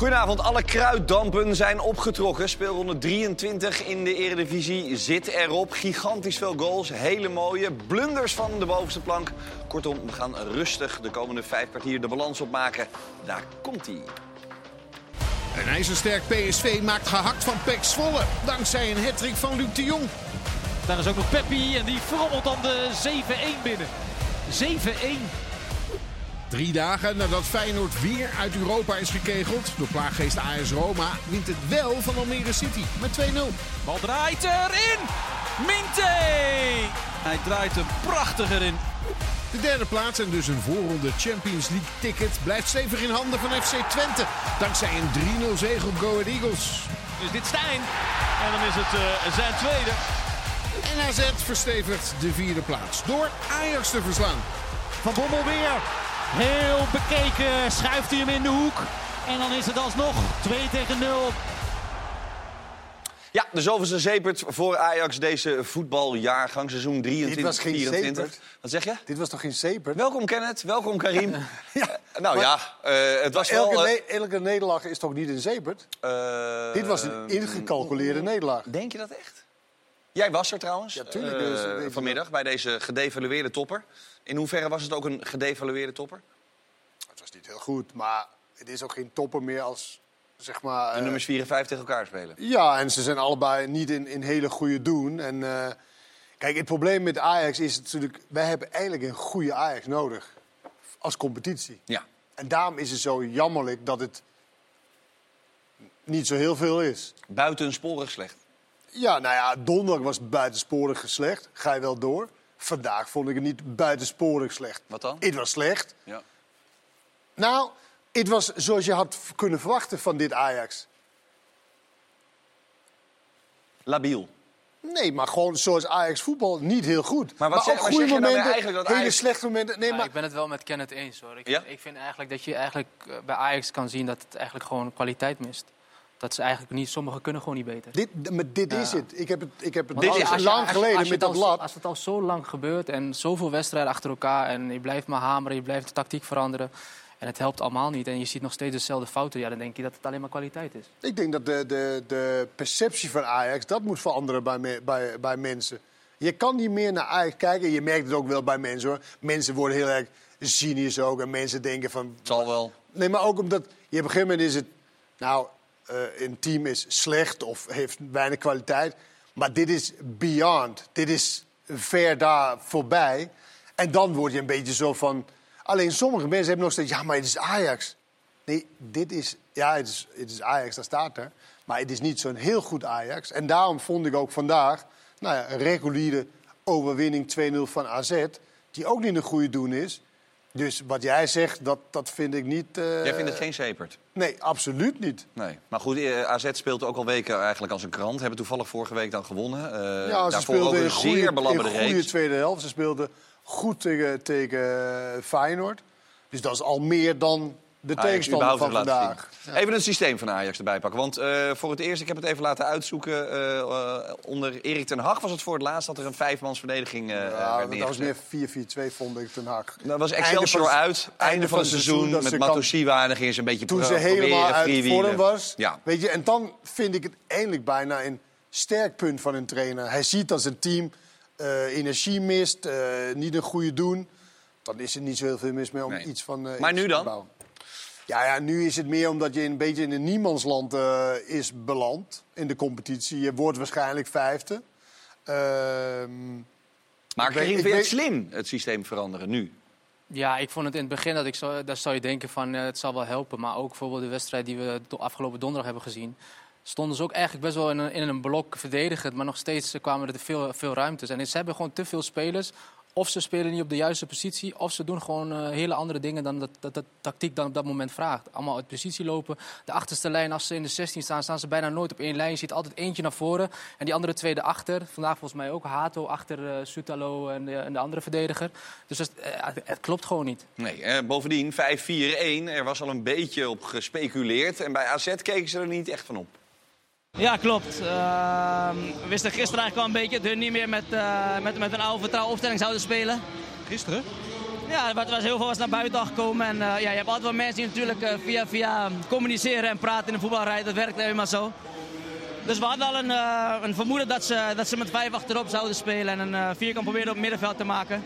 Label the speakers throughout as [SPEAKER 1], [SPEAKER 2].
[SPEAKER 1] Goedenavond, alle kruiddampen zijn opgetrokken. Speelronde 23 in de Eredivisie zit erop. Gigantisch veel goals, hele mooie blunders van de bovenste plank. Kortom, we gaan rustig de komende vijf kwartier de balans opmaken. Daar komt hij.
[SPEAKER 2] Een ijzersterk PSV maakt gehakt van Pek Zwolle. Dankzij een hattrick van Luc de Jong.
[SPEAKER 3] Daar is ook nog Peppi en die frommelt dan de 7-1 binnen. 7-1.
[SPEAKER 2] Drie dagen nadat Feyenoord weer uit Europa is gekegeld door plaaggeest AS Roma, wint het wel van Almere City met 2-0.
[SPEAKER 3] Bal draait erin. Minte! Hij draait er prachtig erin.
[SPEAKER 2] De derde plaats en dus een voorronde Champions League ticket blijft stevig in handen van FC Twente. Dankzij een 3-0 zege op Go Ahead Eagles.
[SPEAKER 3] Is dit Stijn? En dan is het uh, zijn tweede.
[SPEAKER 2] En AZ verstevigt de vierde plaats door Ajax te verslaan.
[SPEAKER 3] Van Bommel weer. Heel bekeken schuift hij hem in de hoek. En dan is het alsnog 2 tegen 0.
[SPEAKER 1] Ja, de zoveelste zepert voor Ajax deze voetbaljaargang, seizoen 23
[SPEAKER 4] Dit was geen
[SPEAKER 1] 24.
[SPEAKER 4] zepert.
[SPEAKER 1] Wat zeg je?
[SPEAKER 4] Dit was toch geen zeper?
[SPEAKER 1] Welkom Kenneth, welkom Karim.
[SPEAKER 4] Ja,
[SPEAKER 1] nou ja, eh, het was
[SPEAKER 4] elke,
[SPEAKER 1] wel... eh,
[SPEAKER 4] ne- elke nederlaag is toch niet een zepert?
[SPEAKER 1] eh,
[SPEAKER 4] Dit was een ingecalculeerde nederlaag.
[SPEAKER 1] Denk je dat echt? Jij was er trouwens
[SPEAKER 4] Ja, tuurlijk, dus
[SPEAKER 1] vanmiddag bij deze gedevalueerde topper. In hoeverre was het ook een gedevalueerde topper?
[SPEAKER 4] Het was niet heel goed, maar het is ook geen topper meer als, zeg maar...
[SPEAKER 1] De
[SPEAKER 4] eh,
[SPEAKER 1] nummers 4 en 5 tegen elkaar spelen.
[SPEAKER 4] Ja, en ze zijn allebei niet in, in hele goede doen. En eh, kijk, het probleem met Ajax is natuurlijk... wij hebben eigenlijk een goede Ajax nodig. Als competitie.
[SPEAKER 1] Ja.
[SPEAKER 4] En daarom is het zo jammerlijk dat het niet zo heel veel is.
[SPEAKER 1] Buitensporig slecht.
[SPEAKER 4] Ja, nou ja, donderdag was buitensporig slecht. Ga je wel door. Vandaag vond ik het niet buitensporig slecht.
[SPEAKER 1] Wat dan?
[SPEAKER 4] Het was slecht.
[SPEAKER 1] Ja.
[SPEAKER 4] Nou, het was zoals je had kunnen verwachten van dit Ajax.
[SPEAKER 1] Labiel.
[SPEAKER 4] Nee, maar gewoon zoals Ajax voetbal niet heel goed.
[SPEAKER 1] Maar wat
[SPEAKER 4] ook goede
[SPEAKER 1] zeg je nou
[SPEAKER 4] momenten,
[SPEAKER 1] eigenlijk dat
[SPEAKER 4] hele
[SPEAKER 1] Ajax-
[SPEAKER 4] slechte momenten. Nee,
[SPEAKER 5] Ja,
[SPEAKER 4] maar
[SPEAKER 5] ik ben het wel met Kenneth eens hoor. Ik,
[SPEAKER 1] Ja?
[SPEAKER 5] ik vind eigenlijk dat je eigenlijk eh, bij Ajax kan zien dat het eigenlijk gewoon kwaliteit mist. Dat ze eigenlijk niet, sommigen kunnen gewoon niet beter.
[SPEAKER 4] dit, maar dit is het. Ik heb het, ik heb het
[SPEAKER 1] Dit is
[SPEAKER 5] je-
[SPEAKER 1] het.
[SPEAKER 5] als je-
[SPEAKER 4] lang
[SPEAKER 5] als je-
[SPEAKER 4] geleden
[SPEAKER 5] als
[SPEAKER 4] met
[SPEAKER 5] het
[SPEAKER 4] dat
[SPEAKER 5] al-
[SPEAKER 4] lat.
[SPEAKER 5] Als het al zo lang gebeurt en zoveel wedstrijden achter elkaar en je blijft maar hameren, je blijft de tactiek veranderen. En het helpt allemaal niet en je ziet nog steeds dezelfde fouten. Ja, dan denk je dat het alleen maar kwaliteit is.
[SPEAKER 4] Ik denk dat de, de, de perceptie van Ajax, dat moet veranderen bij, me- bij, bij mensen. Je kan niet meer naar Ajax kijken. Je merkt het ook wel bij mensen hoor. Mensen worden heel erg cynisch ook. En mensen denken van...
[SPEAKER 1] Zal wel.
[SPEAKER 4] Nee, maar ook omdat... Je op een gegeven moment is het... Nou, eh, een team is slecht of heeft weinig kwaliteit. Maar dit is beyond. Dit is ver daar voorbij. En dan word je een beetje zo van... Alleen sommige mensen hebben nog steeds... Ja, maar het is Ajax. Nee, dit is... Ja, het is, het is Ajax, dat staat er. Maar het is niet zo'n heel goed Ajax. En daarom vond ik ook vandaag... Nou ja, een reguliere overwinning 2-0 van AZ... die ook niet een goede doen is. Dus wat jij zegt, dat, dat vind ik niet... eh,
[SPEAKER 1] Jij vindt het geen zepert?
[SPEAKER 4] Nee, absoluut niet.
[SPEAKER 1] Nee. Maar goed, eh, AZ speelt ook al weken eigenlijk als een krant. Hebben toevallig vorige week dan gewonnen. Eh
[SPEAKER 4] Ja, ze speelden
[SPEAKER 1] een
[SPEAKER 4] goede,
[SPEAKER 1] zeer
[SPEAKER 4] een
[SPEAKER 1] belabberde
[SPEAKER 4] goede tweede helft. Ze speelden goed tegen, tegen Feyenoord. Dus dat is al meer dan de tegenstander van vandaag.
[SPEAKER 1] Even het systeem van Ajax erbij pakken. Want eh, voor het eerst, ik heb het even laten uitzoeken... eh, eh, onder Erik ten Hag was het voor het laatst dat er een vijfmansverdediging eh
[SPEAKER 4] Ja, dat was meer 4-4-2, vond ik, ten Hag.
[SPEAKER 1] Dat was
[SPEAKER 4] Einde
[SPEAKER 1] Excelsior
[SPEAKER 4] van-
[SPEAKER 1] uit, einde van het seizoen, met Matosiwa. En gingen ze een beetje
[SPEAKER 4] Toen ze helemaal uit vorm was.
[SPEAKER 1] Ja.
[SPEAKER 4] Weet je, en dan vind ik het eindelijk bijna een sterk punt van een trainer. Hij ziet dat zijn team energie mist, niet een goede doen. Dan is er niet zo heel veel mis mee om
[SPEAKER 1] Nee.
[SPEAKER 4] iets van
[SPEAKER 1] Maar
[SPEAKER 4] iets
[SPEAKER 1] nu
[SPEAKER 4] te
[SPEAKER 1] dan?
[SPEAKER 4] bouwen. Ja, ja, nu is het meer omdat je een beetje in een niemandsland eh, is beland in de competitie. Je wordt waarschijnlijk vijfde. Ehm,
[SPEAKER 1] Maar Karim, vind je het slim, het systeem veranderen, nu?
[SPEAKER 5] Ja, ik vond het in het begin dat ik zo, daar zou je denken van eh, het zal wel helpen. Maar ook bijvoorbeeld de wedstrijd die we afgelopen donderdag hebben gezien. Stonden ze ook eigenlijk best wel in een, in een blok verdedigend. Maar nog steeds eh, kwamen er veel, veel ruimtes. En ze hebben gewoon te veel spelers. Of ze spelen niet op de juiste positie. Of ze doen gewoon eh, hele andere dingen dan dat, dat, dat tactiek dan op dat moment vraagt. Allemaal uit positie lopen. De achterste lijn, als ze in de 16 staan, staan ze bijna nooit op één lijn. Je ziet altijd eentje naar voren. En die andere twee erachter. Vandaag volgens mij ook Hato achter eh Sutalo en de, en de andere verdediger. Dus eh, het, het klopt gewoon niet.
[SPEAKER 1] Nee, eh, bovendien 5-4-1. Er was al een beetje op gespeculeerd. En bij AZ keken ze er niet echt van op.
[SPEAKER 6] Ja, klopt. Ehm, we wisten gisteren eigenlijk al een beetje dat hun niet meer met, eh, met, met een oude vertrouwen opstelling zouden spelen.
[SPEAKER 3] Gisteren?
[SPEAKER 6] Ja, wat was heel veel was naar buiten gekomen. En eh, ja, je hebt altijd wel mensen die natuurlijk eh, via, via communiceren en praten in de voetbalrij. Dat werkt helemaal zo. Dus we hadden al een, een vermoeden dat ze, dat ze met vijf achterop zouden spelen. En een vierkant proberen op het middenveld te maken.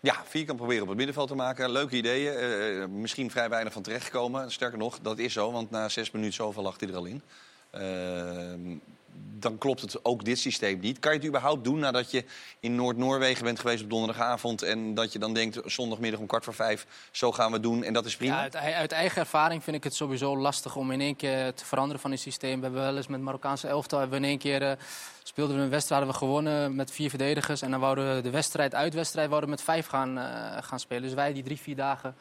[SPEAKER 1] Ja, vierkant proberen op het middenveld te maken. Leuke ideeën. Misschien vrij weinig van terechtgekomen. Sterker nog, dat is zo, want na zes minuten zoveel lag hij er al in. Ehm, dan klopt het ook dit systeem niet. Kan je het überhaupt doen nadat je in Noord-Noorwegen bent geweest op donderdagavond... en dat je dan denkt, zondagmiddag om kwart voor vijf, zo gaan we doen en dat is prima?
[SPEAKER 5] Uit, uit eigen ervaring vind ik het sowieso lastig om in één keer te veranderen van het systeem. We hebben wel eens met Marokkaanse elftal hebben we in één keer eh, speelden we een wedstrijd, hadden we gewonnen met vier verdedigers. En dan wouden we de wedstrijd, uitwedstrijd, wouden we met vijf gaan, eh, gaan spelen. Dus wij die drie, vier dagen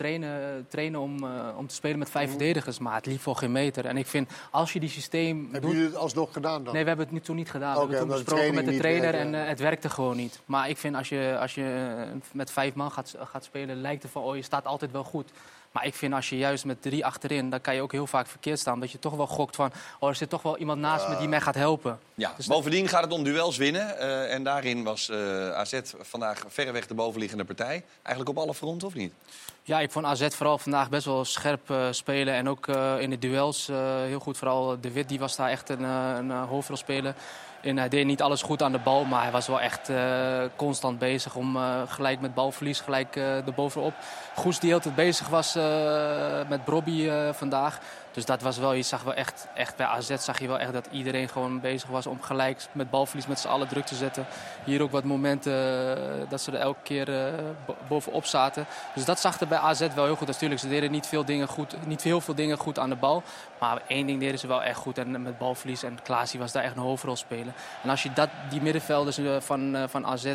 [SPEAKER 5] trainen, trainen om, eh, om te spelen met vijf verdedigers. Maar het liep voor geen meter. En ik vind, als je die systeem
[SPEAKER 4] Hebben
[SPEAKER 5] doet...
[SPEAKER 4] jullie het alsnog gedaan dan?
[SPEAKER 5] Nee, we hebben het nu toen niet gedaan. We hebben toen besproken met de trainer en eh, het werkte gewoon niet. Maar ik vind als je, als je met vijf man gaat, gaat spelen, lijkt het van oh, je staat altijd wel goed. Maar ik vind als je juist met drie achterin, dan kan je ook heel vaak verkeerd staan. Dat je toch wel gokt van, oh, er zit toch wel iemand naast me die mij gaat helpen.
[SPEAKER 1] Ja,
[SPEAKER 5] Dus
[SPEAKER 1] bovendien gaat het om duels winnen. eh, en daarin was eh, AZ vandaag verreweg de bovenliggende partij. Eigenlijk op alle fronten, of niet?
[SPEAKER 5] Ja, ik vond AZ vooral vandaag best wel scherp eh, spelen. En ook in de duels heel goed. Vooral De Wit die was daar echt een, een hoofdrolspeler. En hij deed niet alles goed aan de bal, maar hij was wel echt eh, constant bezig om eh, gelijk met balverlies gelijk eh erbovenop. Goes die altijd bezig was met Brobby vandaag. Dus dat was wel, je zag wel echt, echt bij AZ zag je wel echt dat iedereen gewoon bezig was om gelijk met balverlies met z'n allen druk te zetten. Hier ook wat momenten dat ze er elke keer bo- bovenop zaten. Dus dat zag er bij AZ wel heel goed. Natuurlijk, ze deden niet veel dingen goed, niet heel veel dingen goed aan de bal. Maar één ding deden ze wel echt goed. En met balverlies. En Klaas die was daar echt een hoofdrol spelen. En als je dat, die middenvelders eh, van, eh, van AZ. eh,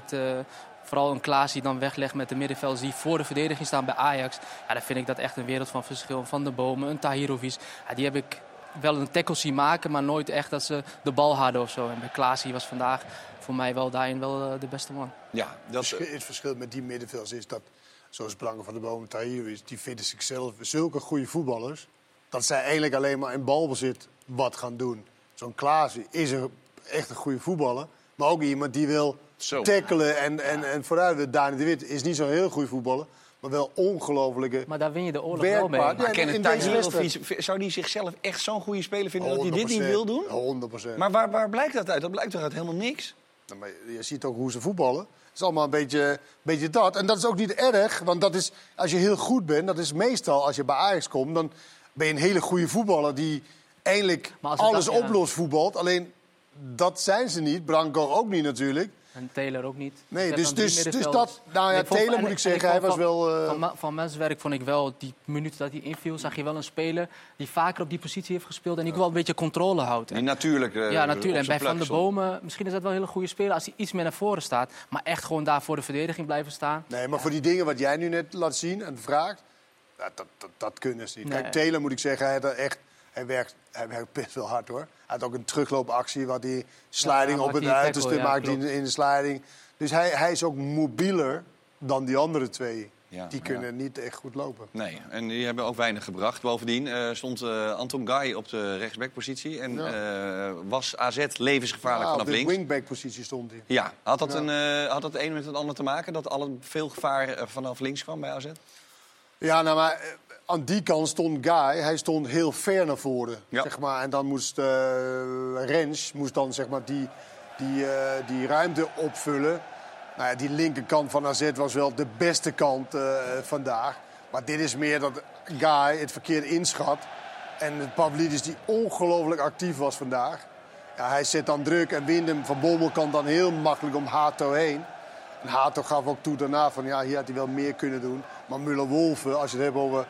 [SPEAKER 5] Vooral een Klaas die dan weglegt met de middenvelders die voor de verdediging staan bij Ajax. Ja, dan vind ik dat echt een wereld van verschil. Van de Bomen, een Tahirovic. Ja, die heb ik wel een tackle zien maken, maar nooit echt dat ze de bal hadden of zo. En bij Klaas die was vandaag voor mij wel daarin wel de beste man.
[SPEAKER 1] Ja, dat,
[SPEAKER 4] Het verschil met die middenvelders is dat, zoals Blanke van de Bomen Tahir is, die vinden zichzelf zulke goede voetballers. Dat zij eigenlijk alleen maar in balbezit wat gaan doen. Zo'n Klaas is een, echt een goede voetballer. Maar ook iemand die wil
[SPEAKER 1] Zo.
[SPEAKER 4] tackelen en, en, en vooruit. Dani de Wit is niet zo'n heel goede voetballer. Maar wel ongelofelijke
[SPEAKER 5] Maar daar win je de oorlog wel mee.
[SPEAKER 1] maar
[SPEAKER 4] Ja,
[SPEAKER 1] Kenneth
[SPEAKER 4] in deze
[SPEAKER 1] Tahirovic, zou die zichzelf echt zo'n goede speler vinden dat hij dit niet
[SPEAKER 4] 100%,
[SPEAKER 1] wil doen?
[SPEAKER 4] 100%.
[SPEAKER 1] Maar waar, waar blijkt dat uit? Dat blijkt toch uit helemaal niks?
[SPEAKER 4] Nou, maar je ziet ook hoe ze voetballen. Het is allemaal een beetje, beetje dat. En dat is ook niet erg, want dat is, als je heel goed bent... dat is meestal als je bij Ajax komt... dan ben je een hele goede voetballer die eindelijk alles
[SPEAKER 5] dat- ja.
[SPEAKER 4] oplost voetbalt. Alleen, dat zijn ze niet. Branco ook niet natuurlijk.
[SPEAKER 5] En Taylor ook niet.
[SPEAKER 4] Nee, dus- dus- dus dat- nou ja,
[SPEAKER 5] vond-
[SPEAKER 4] Taylor moet ik
[SPEAKER 5] en
[SPEAKER 4] zeggen, hij was
[SPEAKER 5] van-
[SPEAKER 4] wel, eh,
[SPEAKER 5] Van, Ma- van menswerk vond ik wel, die minuten dat hij inviel, zag je wel een speler... die vaker op die positie heeft gespeeld en die ook wel een beetje controle houdt.
[SPEAKER 1] Nee, natuurlijk. eh,
[SPEAKER 5] Ja, natuurlijk. En bij Van
[SPEAKER 1] plek
[SPEAKER 5] der. Bomen, misschien is dat wel een hele goede speler als hij iets meer naar voren staat. Maar echt gewoon daar voor de verdediging blijven staan.
[SPEAKER 4] Nee, maar voor die dingen wat jij nu net laat zien en vraagt... dat, dat, dat, dat kunnen ze niet.
[SPEAKER 5] Nee.
[SPEAKER 4] Kijk, Taylor moet ik zeggen, hij, had er echt, hij, werkt, hij werkt best wel hard hoor. Hij had ook een terugloopactie waar hij sliding
[SPEAKER 5] Ja,
[SPEAKER 4] op het uiterste
[SPEAKER 5] ja,
[SPEAKER 4] maakt in, in de sliding. Dus hij, hij is ook mobieler dan die andere twee.
[SPEAKER 1] Ja,
[SPEAKER 4] die kunnen niet echt goed lopen.
[SPEAKER 1] Nee, en die hebben ook weinig gebracht. Bovendien eh, stond eh, Anton Guy op de rechtsbackpositie. En eh, was AZ levensgevaarlijk
[SPEAKER 4] Ja, op
[SPEAKER 1] vanaf
[SPEAKER 4] de
[SPEAKER 1] links.
[SPEAKER 4] wingback-positie stond hij.
[SPEAKER 1] Ja, had dat,
[SPEAKER 4] Ja.
[SPEAKER 1] Een, eh, had dat een met het ander te maken? Dat alle veel gevaar vanaf links kwam bij AZ?
[SPEAKER 4] Ja, nou maar aan die kant stond Guy. Hij stond heel ver naar voren.
[SPEAKER 1] Ja.
[SPEAKER 4] Zeg maar, en dan moest eh Rens moest dan, zeg maar, die, die, eh, die ruimte opvullen. Nou ja, die linkerkant van AZ was wel de beste kant eh, vandaag. Maar dit is meer dat Guy het verkeerd inschat. En Pavlidis die ongelooflijk actief was vandaag. Ja, hij zet dan druk en Windem van Bommel kan dan heel makkelijk om Hato heen. En Hato gaf ook toe daarna van ja, hier had hij wel meer kunnen doen. Maar Muller-Wolven, als je het hebt over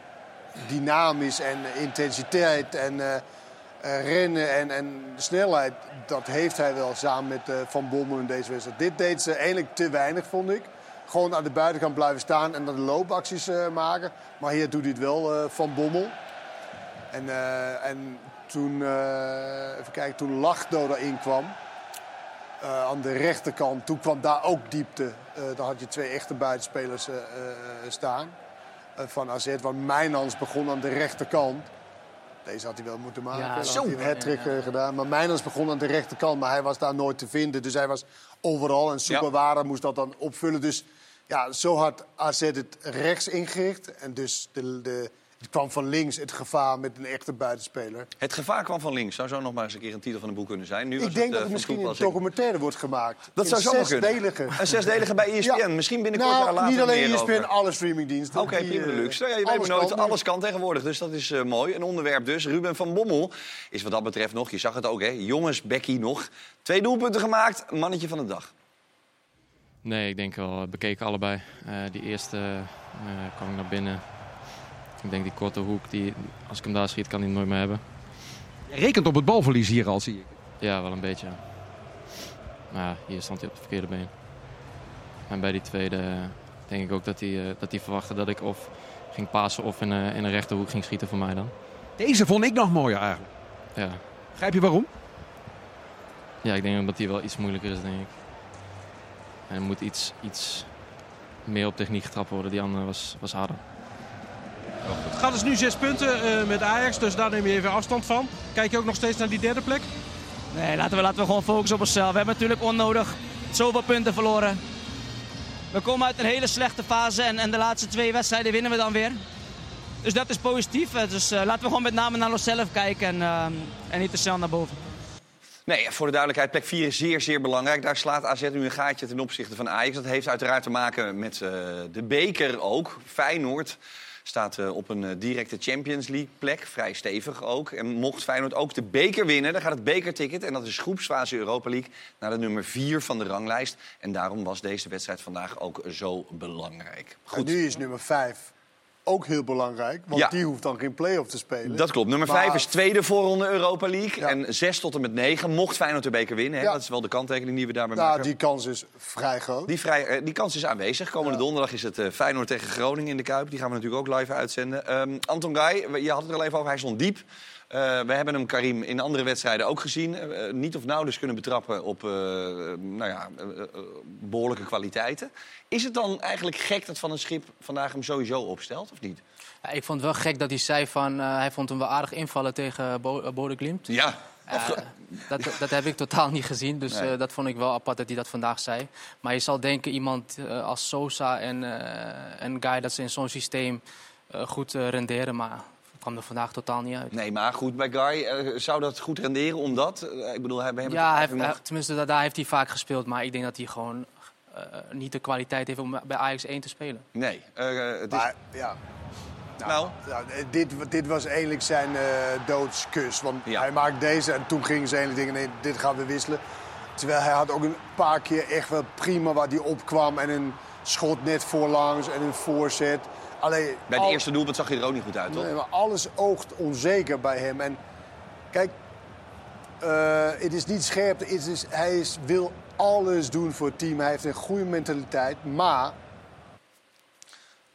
[SPEAKER 4] dynamisch en intensiteit en eh, eh, rennen en, en snelheid, dat heeft hij wel samen met eh, Van Bommel in deze wedstrijd. Dit deed ze eigenlijk te weinig, vond ik. Gewoon aan de buitenkant blijven staan en dan de loopacties maken. Maar hier doet hij het wel, Van Bommel. En, en toen, even kijken, toen Lachdo erin kwam, aan de rechterkant, toen kwam daar ook diepte. Daar had je twee echte buitenspelers staan van AZ. Want Mijnans begon aan de rechterkant. Deze had hij wel moeten maken.
[SPEAKER 5] Ja, zo.
[SPEAKER 4] had hij een hat-trick
[SPEAKER 5] Ja, ja.
[SPEAKER 4] eh, gedaan. Maar Mijnans begon aan de rechterkant, maar hij was daar nooit te vinden. Dus hij was overal en Superwara moest dat dan opvullen. Dus Ja, zo had AZ het rechts ingericht. En dus de, de, het kwam van links het gevaar met een echte buitenspeler.
[SPEAKER 1] Het gevaar kwam van links. Zou zo nog maar eens een keer een titel van een boek kunnen zijn. Nu
[SPEAKER 4] Ik denk
[SPEAKER 1] het,
[SPEAKER 4] dat
[SPEAKER 1] eh,
[SPEAKER 4] het
[SPEAKER 1] van
[SPEAKER 4] misschien een documentaire wordt gemaakt.
[SPEAKER 1] Dat
[SPEAKER 4] Een
[SPEAKER 1] zou zomaar kunnen.
[SPEAKER 4] zesdelige.
[SPEAKER 1] Een zesdelige bij E ESPN.
[SPEAKER 4] Ja.
[SPEAKER 1] Misschien binnenkort daar
[SPEAKER 4] Nou,
[SPEAKER 1] later
[SPEAKER 4] niet alleen
[SPEAKER 1] meer
[SPEAKER 4] ESPN,
[SPEAKER 1] over.
[SPEAKER 4] alle streamingdiensten.
[SPEAKER 1] Oké,
[SPEAKER 4] Die,
[SPEAKER 1] prima
[SPEAKER 4] eh,
[SPEAKER 1] luxe. Nou ja, je weet maar nooit, alles kan tegenwoordig, dus dat is eh, mooi. Een onderwerp dus. Ruben van Bommel is wat dat betreft nog, je zag het ook hè, jongens, Becky nog. Twee doelpunten gemaakt, mannetje van de dag.
[SPEAKER 7] Nee, ik denk wel bekeken allebei. Eh, die eerste eh, kwam ik naar binnen. Ik denk die korte hoek, die, als ik hem daar schiet, kan hij nooit meer hebben.
[SPEAKER 8] Je rekent op het balverlies hier al, zie ik.
[SPEAKER 7] Ja, wel een beetje. Maar ja, hier stond hij op het verkeerde been. En bij die tweede eh, denk ik ook dat hij, eh, dat hij verwachtte dat ik of ging pasen of in, eh, in een rechterhoek ging schieten voor mij dan.
[SPEAKER 8] Deze vond ik nog mooier eigenlijk.
[SPEAKER 7] Ja,
[SPEAKER 8] Begrijp je waarom?
[SPEAKER 7] ja ik denk dat hij wel iets moeilijker is, denk ik. En er moet iets, iets meer op techniek getrapt worden. Die andere was, was harder.
[SPEAKER 9] Het gaat dus nu zes punten eh, met Ajax, dus daar neem je even afstand van. Kijk je ook nog steeds naar die derde plek?
[SPEAKER 6] Nee, laten we, laten we gewoon focussen op onszelf. We hebben natuurlijk onnodig zoveel punten verloren. We komen uit een hele slechte fase en, en de laatste twee wedstrijden winnen we dan weer. Dus dat is positief. Dus eh, laten we gewoon met name naar onszelf kijken en, eh, en niet te snel naar boven.
[SPEAKER 1] Nee, voor de duidelijkheid, plek 4 is zeer, zeer belangrijk. Daar slaat AZ nu een gaatje ten opzichte van Ajax. Dat heeft uiteraard te maken met eh, de beker ook. Feyenoord staat eh, op een eh, directe Champions League plek, vrij stevig ook. En mocht Feyenoord ook de beker winnen, dan gaat het bekerticket... en dat is groepsfase Europa League, naar de nummer 4 van de ranglijst. En daarom was deze wedstrijd vandaag ook zo belangrijk.
[SPEAKER 4] En nu is nummer 5 ook heel belangrijk. Want
[SPEAKER 1] Ja.
[SPEAKER 4] die hoeft dan geen play-off te spelen.
[SPEAKER 1] Dat klopt. Nummer
[SPEAKER 4] Maar-
[SPEAKER 1] 5 is tweede voorronde Europa League.
[SPEAKER 4] Ja.
[SPEAKER 1] En 6 tot en met 9 mocht Feyenoord de beker winnen. Hè?
[SPEAKER 4] Ja.
[SPEAKER 1] Dat is wel de kanttekening die we daarbij
[SPEAKER 4] Nou,
[SPEAKER 1] maken.
[SPEAKER 4] die kans is vrij groot.
[SPEAKER 1] Die, vrij, eh, die kans is aanwezig. Komende donderdag is het eh, Feyenoord tegen Groningen in de Kuip. Die gaan we natuurlijk ook live uitzenden. Ehm, Anton Guy, je had het er al even over, hij stond diep. Eh, we hebben hem, Karim, in andere wedstrijden ook gezien. Eh, niet of nauwelijks kunnen betrappen op eh, nou ja, eh, eh, behoorlijke kwaliteiten. Is het dan eigenlijk gek dat Van een Schip vandaag hem sowieso opstelt, of niet?
[SPEAKER 5] Ja, ik vond het wel gek dat hij zei van... eh, hij vond hem wel aardig invallen tegen Bo Bode Glimt.
[SPEAKER 1] Ja.
[SPEAKER 5] Eh, dat, dat heb ik totaal niet gezien, dus
[SPEAKER 1] Nee.
[SPEAKER 5] eh, dat vond ik wel apart dat hij dat vandaag zei. Maar je zal denken, iemand eh, als Sosa en, eh en Guy... dat ze in zo'n systeem eh, goed eh, renderen, maar kwam er vandaag totaal niet uit.
[SPEAKER 1] Nee, maar goed, bij Guy eh, zou dat goed renderen omdat... eh, ik bedoel, hebben
[SPEAKER 5] Ja, hij
[SPEAKER 1] het
[SPEAKER 5] heeft,
[SPEAKER 1] nog-
[SPEAKER 5] tenminste, daar- daar heeft hij vaak gespeeld. Maar ik denk dat hij gewoon eh, niet de kwaliteit heeft om bij Ajax 1 te spelen.
[SPEAKER 1] Nee, eh, het is...
[SPEAKER 4] Maar ja,
[SPEAKER 1] nou,
[SPEAKER 4] nou, dit, dit was eigenlijk zijn doodskus. Want
[SPEAKER 1] Ja.
[SPEAKER 4] hij maakt deze en toen gingen ze eigenlijk denken, nee, dit gaan we wisselen. Terwijl hij had ook een paar keer echt wel prima waar hij opkwam. En een schot net voorlangs en een voorzet. Alleen,
[SPEAKER 1] bij het
[SPEAKER 4] al-
[SPEAKER 1] eerste doelpunt zag hij er ook niet goed uit, toch?
[SPEAKER 4] Nee, maar alles oogt onzeker bij hem. En kijk, eh, het is niet scherp. Het is, hij is, wil alles doen voor het team. Hij heeft een goede mentaliteit. Maar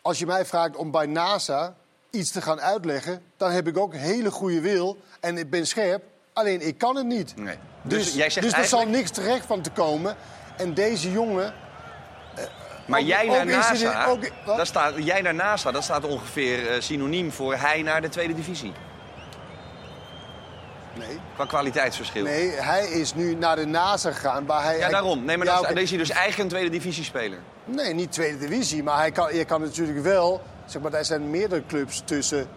[SPEAKER 4] als je mij vraagt om bij NASA iets te gaan uitleggen... dan heb ik ook hele goede wil en ik ben scherp. Alleen ik kan het niet.
[SPEAKER 1] Nee.
[SPEAKER 4] Dus,
[SPEAKER 1] Dus, jij zegt
[SPEAKER 4] dus er zal niks terecht van te komen. En deze jongen...
[SPEAKER 1] Maar
[SPEAKER 4] Ook-
[SPEAKER 1] jij naar NASA,
[SPEAKER 4] ook-
[SPEAKER 1] dat staat, jij naar NASA, dat staat ongeveer eh, synoniem voor hij naar de tweede divisie.
[SPEAKER 4] Nee,
[SPEAKER 1] Qua kwaliteitsverschil.
[SPEAKER 4] nee, hij is nu naar de NASA gegaan waar hij...
[SPEAKER 1] Ja, daarom. Nee, maar
[SPEAKER 4] Ja,
[SPEAKER 1] dan is hij dus eigen tweede divisiespeler.
[SPEAKER 4] Nee, niet tweede divisie. Maar hij kan, je kan natuurlijk wel... Zeg maar, er zijn meerdere clubs tussen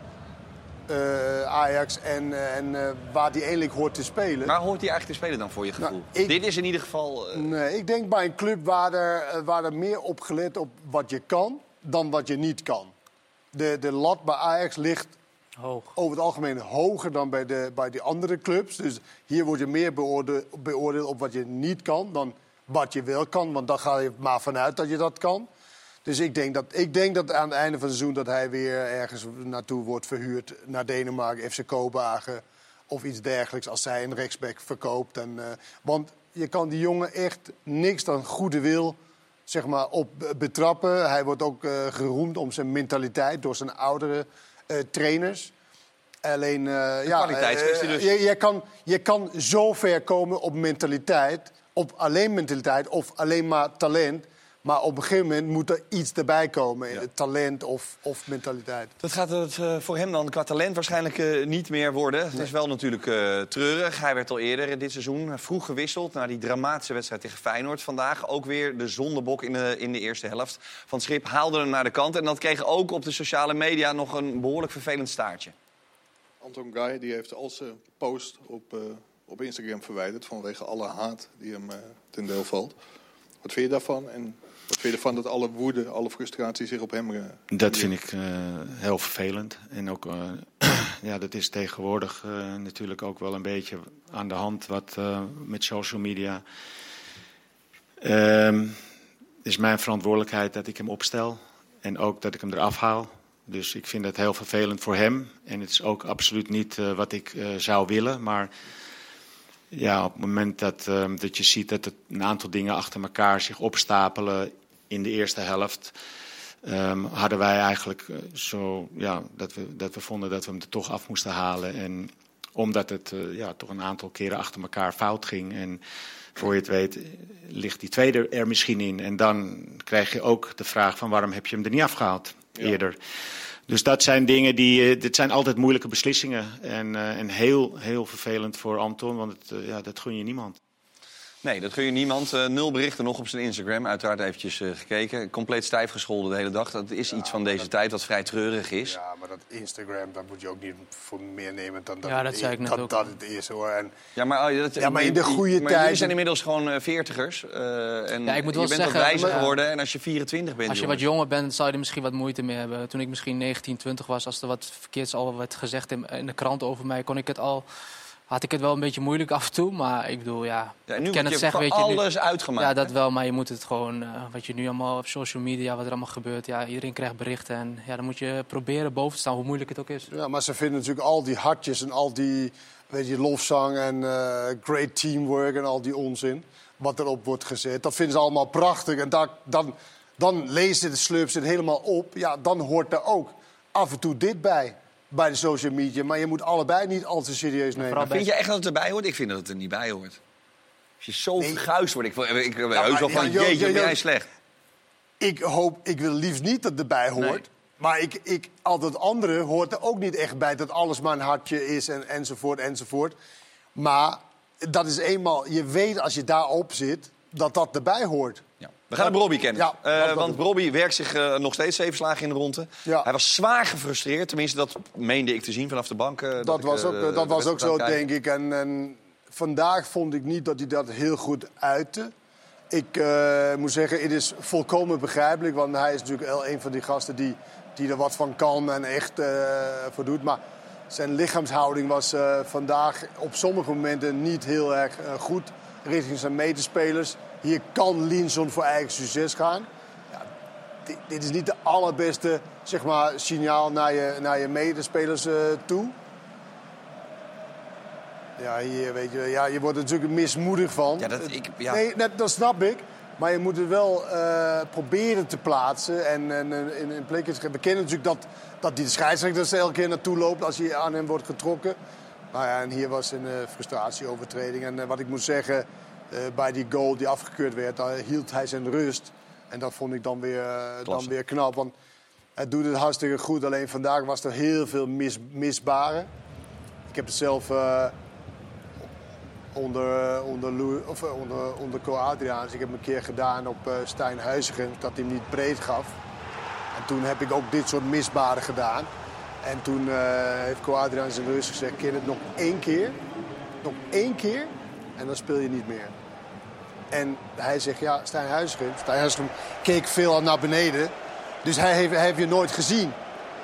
[SPEAKER 4] eh, Ajax en, eh, en eh, waar hij eigenlijk hoort te spelen.
[SPEAKER 1] Waar hoort hij eigenlijk te spelen dan voor je gevoel?
[SPEAKER 4] Nou, ik-
[SPEAKER 1] Dit is in ieder geval... eh,
[SPEAKER 4] Nee, ik denk bij een club waar er, waar er meer op gelet op wat je kan dan wat je niet kan. De, de lat bij Ajax ligt
[SPEAKER 5] Hoog.
[SPEAKER 4] over het algemeen hoger dan bij de, bij die andere clubs. Dus hier word je meer beoorde- beoordeeld op wat je niet kan dan wat je wel kan. Want dan ga je maar vanuit dat je dat kan. Dus ik denk dat, ik denk dat aan het einde van het seizoen... dat hij weer ergens naartoe wordt verhuurd naar Denemarken, FC Kopenhagen... of iets dergelijks als hij een rechtsback verkoopt. En, eh, want je kan die jongen echt niks dan goede wil zeg maar, op eh, betrappen. Hij wordt ook eh, geroemd om zijn mentaliteit door zijn oudere trainers. Alleen, ja,
[SPEAKER 1] dus.
[SPEAKER 4] je, je, kan, je kan zo ver komen op mentaliteit, op alleen mentaliteit of alleen maar talent. Maar op een gegeven moment moet er iets erbij komen. Talent of, of mentaliteit.
[SPEAKER 1] Dat gaat het eh, voor hem dan qua talent waarschijnlijk eh, niet meer worden. Het is wel natuurlijk eh, treurig. Hij werd al eerder dit seizoen vroeg gewisseld... na die dramatische wedstrijd tegen Feyenoord. Vandaag ook weer de zondebok in de, in de eerste helft van schip. Haalde hem naar de kant. En dat kreeg ook op de sociale media nog een behoorlijk vervelend staartje.
[SPEAKER 10] Anton Guy die heeft al zijn post op, eh, op Instagram verwijderd... vanwege alle haat die hem eh, ten deel valt. Wat vind je daarvan? En wat vind je ervan dat alle woede, alle frustratie zich op hem... eh,
[SPEAKER 11] Dat vind ik eh, heel vervelend. En ook, eh, ja, dat is tegenwoordig natuurlijk ook wel een beetje aan de hand wat met social media. Ehm, het is mijn verantwoordelijkheid dat ik hem opstel en ook dat ik hem eraf haal. Dus ik vind dat heel vervelend voor hem. En het is ook absoluut niet wat ik zou willen. Maar ja, op het moment dat, ehm, dat je ziet dat het een aantal dingen achter elkaar zich opstapelen in de eerste helft. ehm, hadden wij eigenlijk eh, zo ja, dat, we, dat we vonden dat we hem er toch af moesten halen. En omdat het eh, ja, toch een aantal keren achter elkaar fout ging. En voor je het weet eh, ligt die tweede er misschien in. En dan krijg je ook de vraag van waarom heb je hem er niet afgehaald eerder. Dus dat zijn dingen die. eh, dit zijn altijd moeilijke beslissingen. En, eh, en heel, heel vervelend voor Anton, want het, eh, ja, dat gun je niemand.
[SPEAKER 1] Nee, dat gun je niemand. Eh, nul berichten nog op zijn Instagram. Uiteraard eventjes eh, gekeken. Compleet stijf gescholden de hele dag. Dat is iets van deze tijd wat vrij treurig is.
[SPEAKER 4] Ja, maar dat Instagram, dat moet je ook niet voor meer nemen dan dat,
[SPEAKER 5] Ja, dat
[SPEAKER 4] het,
[SPEAKER 5] zei ik net
[SPEAKER 4] dat,
[SPEAKER 5] ook.
[SPEAKER 4] dat het is hoor. En
[SPEAKER 1] Ja, maar, oh, dat,
[SPEAKER 4] Ja, maar in de goede
[SPEAKER 1] maar
[SPEAKER 4] tijd-
[SPEAKER 1] jullie zijn inmiddels gewoon eh, veertigers. eh, en
[SPEAKER 5] Ja, ik moet wel
[SPEAKER 1] je bent
[SPEAKER 5] zeggen,
[SPEAKER 1] wat wijzer geworden. En als je 24 bent,
[SPEAKER 5] Als je
[SPEAKER 1] jongens.
[SPEAKER 5] wat jonger bent, zou je er misschien wat moeite mee hebben. Toen ik misschien 19, 20 was, als er wat verkeerds al werd gezegd in, in de krant over mij, kon ik het al, had ik het wel een beetje moeilijk af en toe. Maar ik bedoel, ja,
[SPEAKER 1] Ja, nu
[SPEAKER 5] ik ken
[SPEAKER 1] je
[SPEAKER 5] het zeggen, weet je nu.
[SPEAKER 1] alles uitgemaakt.
[SPEAKER 5] Ja, dat
[SPEAKER 1] hè?
[SPEAKER 5] wel, maar je moet het gewoon, eh, wat je nu allemaal op social media, wat er allemaal gebeurt, ja, iedereen krijgt berichten. En ja, dan moet je proberen boven te staan, hoe moeilijk het ook is.
[SPEAKER 4] Ja, maar ze vinden natuurlijk al die hartjes en al die weet je, lofzang en eh, great teamwork en al die onzin. Wat erop wordt gezet. Dat vinden ze allemaal prachtig. En daar, dan, dan lezen de slurps het helemaal op. Ja, dan hoort er ook af en toe dit bij. Bij de social media. Maar je moet allebei niet al te serieus nemen.
[SPEAKER 1] Vind je echt dat het erbij hoort? Ik vind dat het er niet bij hoort. Als je zo verguisd wordt. Ik, ik, ik, heus wel van, jeetje,
[SPEAKER 4] Jo-
[SPEAKER 1] ben jij slecht.
[SPEAKER 4] Ik hoop, ik wil liefst niet dat het erbij hoort.
[SPEAKER 1] Nee.
[SPEAKER 4] Maar ik, ik, al dat andere hoort er ook niet echt bij. Dat alles maar een hartje is en, enzovoort, enzovoort. Maar dat is eenmaal... Je weet als je daarop zit, dat dat erbij hoort.
[SPEAKER 1] Ja. We gaan hem Robbie kennen.
[SPEAKER 4] Ja,
[SPEAKER 1] Eh,
[SPEAKER 4] dat- dat-
[SPEAKER 1] want Robbie werkt zich eh, nog steeds zeven slagen in de ronde.
[SPEAKER 4] Ja.
[SPEAKER 1] Hij was zwaar gefrustreerd. Tenminste, dat meende ik te zien vanaf de bank. eh,
[SPEAKER 4] Dat,
[SPEAKER 1] ik,
[SPEAKER 4] was ook, dat was ook zo,
[SPEAKER 1] kijken.
[SPEAKER 4] denk ik. En, en vandaag vond ik niet dat hij dat heel goed uitte. Ik moet zeggen, het is volkomen begrijpelijk. Want hij is natuurlijk wel een van die gasten die, die er wat van kan en echt voor doet. Maar zijn lichaamshouding was vandaag op sommige momenten niet heel erg goed. Richting zijn medespelers. Hier kan Linson voor eigen succes gaan. Ja, dit, dit is niet de allerbeste zeg maar, signaal naar je, naar je medespelers eh, toe. Ja, hier, weet je, ja, je wordt er natuurlijk mismoedig van.
[SPEAKER 1] Ja, dat, ik, ja.
[SPEAKER 4] Nee, dat, dat snap ik. Maar je moet het wel eh, proberen te plaatsen. En, en in, plekken te We kennen natuurlijk dat, dat die scheidsrechter er elke keer naartoe loopt als hij aan hem wordt getrokken. Nou ja, en hier was een eh, frustratieovertreding. En wat ik moet zeggen, bij die goal die afgekeurd werd, daar hield hij zijn rust. En dat vond ik dan weer, eh, dan weer knap. Want hij doet het hartstikke goed. Alleen vandaag was er heel veel mis, misbaren. Ik heb het zelf eh, onder, eh, onder, Lou- of, eh, onder, onder Co Adriaans. Ik heb een keer gedaan op eh Stijn Huizigen, dat hij hem niet breed gaf. En toen heb ik ook dit soort misbaren gedaan. En toen eh, heeft Co Adriaans in de rust gezegd, keer het nog één keer. Nog één keer en dan speel je niet meer. En hij zegt, ja, Stijn Huizigen. Stijn Huizigen keek veel naar beneden. Dus hij heeft, hij heeft je nooit gezien.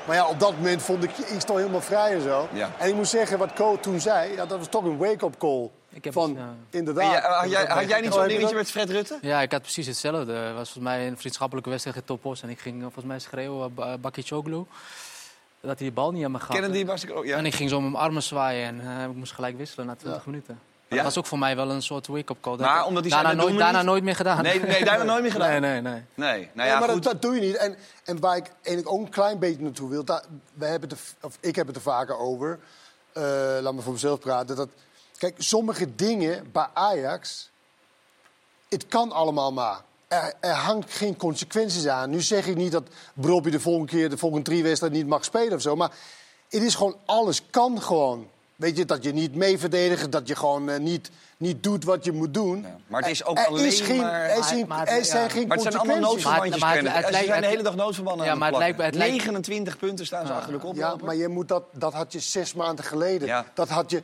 [SPEAKER 4] Maar ja, op dat moment vond ik, ik stond helemaal vrij en zo.
[SPEAKER 1] Ja.
[SPEAKER 4] En ik moet zeggen, wat Co toen zei, ja, dat was toch een wake-up call.
[SPEAKER 5] Ik heb
[SPEAKER 4] van,
[SPEAKER 5] het, ja.
[SPEAKER 4] inderdaad.
[SPEAKER 1] Had, jij, had jij niet
[SPEAKER 4] Oh,
[SPEAKER 1] zo'n dingetje met Fred Rutte?
[SPEAKER 5] Ja, ik had precies hetzelfde. Het was volgens mij een vriendschappelijke wedstrijd in Topos. En ik ging eh, volgens mij schreeuwen, uh, Bakicoglu, dat hij die bal niet aan me gaf.
[SPEAKER 1] Kennen die was ik ook? Ja.
[SPEAKER 5] En ik ging zo met mijn armen zwaaien en eh, ik moest gelijk wisselen na 20 minuten. Maar
[SPEAKER 1] Ja?
[SPEAKER 5] Dat was ook voor mij wel een soort wake-up call.
[SPEAKER 1] Maar
[SPEAKER 5] ik-
[SPEAKER 1] omdat hij zei,
[SPEAKER 5] daarna, nooit, daarna
[SPEAKER 1] niet?
[SPEAKER 5] nooit meer gedaan.
[SPEAKER 1] Nee, nee, daarna nooit meer gedaan?
[SPEAKER 5] Nee, nee, nee.
[SPEAKER 1] Nee, nou
[SPEAKER 4] Nee,
[SPEAKER 1] ja,
[SPEAKER 4] maar
[SPEAKER 1] goed.
[SPEAKER 4] dat, dat doe je niet. En, en waar ik eigenlijk ook een klein beetje naartoe wil, we hebben het er, of ik heb het er vaker over. eh, laat me voor mezelf praten. Dat, kijk, sommige dingen bij Ajax, het kan allemaal maar. er, er hangt geen consequenties aan. Nu zeg ik niet dat Brobby de volgende keer, de volgende drie wedstrijden niet mag spelen of zo. Maar het is gewoon, alles kan gewoon. Weet je, dat je niet mee verdedigt, dat je gewoon eh, niet, niet doet wat je moet doen.
[SPEAKER 1] Maar het is ook
[SPEAKER 4] er
[SPEAKER 1] alleen
[SPEAKER 4] is geen,
[SPEAKER 1] maar-
[SPEAKER 4] Er, is geen-
[SPEAKER 5] Maar-
[SPEAKER 4] er zijn
[SPEAKER 5] ja.
[SPEAKER 4] geen
[SPEAKER 1] Maar het zijn allemaal noodverbandjes.
[SPEAKER 5] Maar het- maar het-
[SPEAKER 1] Kenneth.
[SPEAKER 5] het
[SPEAKER 1] Ze zijn de hele dag noodverbanden
[SPEAKER 5] Ja,
[SPEAKER 1] aan
[SPEAKER 5] maar
[SPEAKER 1] het
[SPEAKER 5] het lijkt-
[SPEAKER 1] plakken.
[SPEAKER 5] het lijkt-
[SPEAKER 1] 29 punten staan ze achter de kop.
[SPEAKER 4] Ja, maar je moet dat, dat had je zes maanden geleden.
[SPEAKER 1] Ja.
[SPEAKER 4] Dat had je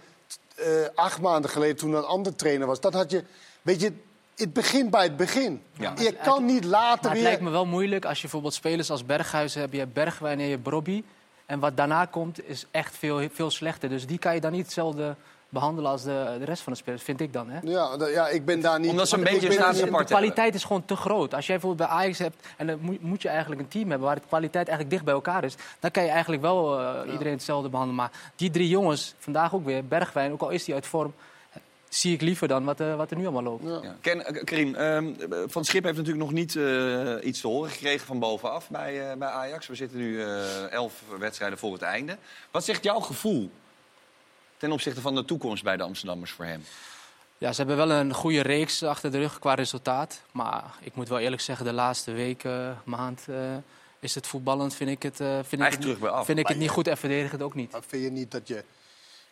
[SPEAKER 4] eh, acht maanden geleden toen er een andere trainer was. Dat had je, weet je, het begint bij het begin.
[SPEAKER 1] Ja.
[SPEAKER 4] Je kan niet later
[SPEAKER 5] Maar het
[SPEAKER 4] weer...
[SPEAKER 5] lijkt me wel moeilijk als je bijvoorbeeld spelers als Berghuizen hebt. Je hebt Bergwijn en je hebt Brobby. En wat daarna komt is echt veel, veel slechter. Dus die kan je dan niet hetzelfde behandelen als de, de rest van de spelers, vind ik dan. Hè?
[SPEAKER 4] Ja, ja, ik ben daar niet...
[SPEAKER 1] Omdat ze een beetje
[SPEAKER 4] ben-
[SPEAKER 1] staan
[SPEAKER 5] de, kwaliteit is gewoon te groot. Als jij bijvoorbeeld bij Ajax hebt en dan moet, moet je eigenlijk een team hebben waar de kwaliteit eigenlijk dicht bij elkaar is, dan kan je eigenlijk wel eh, iedereen hetzelfde behandelen. Maar die drie jongens, vandaag ook weer, Bergwijn, ook al is hij uit vorm, zie ik liever dan wat, eh, wat er nu allemaal loopt.
[SPEAKER 1] Ja. Ken, eh, Karim, ehm, Van Schip heeft natuurlijk nog niet eh, iets te horen gekregen van bovenaf bij, eh, bij Ajax. We zitten nu eh, elf wedstrijden voor het einde. Wat zegt jouw gevoel ten opzichte van de toekomst bij de Amsterdammers voor hem?
[SPEAKER 5] Ja, ze hebben wel een goede reeks achter de rug qua resultaat. Maar ik moet wel eerlijk zeggen, de laatste weken, maand, eh, is het voetballend, vind ik het, eh, vind ik het,
[SPEAKER 1] terug bij af.
[SPEAKER 5] vind ik het niet goed en verdedigend ook niet.
[SPEAKER 4] Maar vind je niet dat je...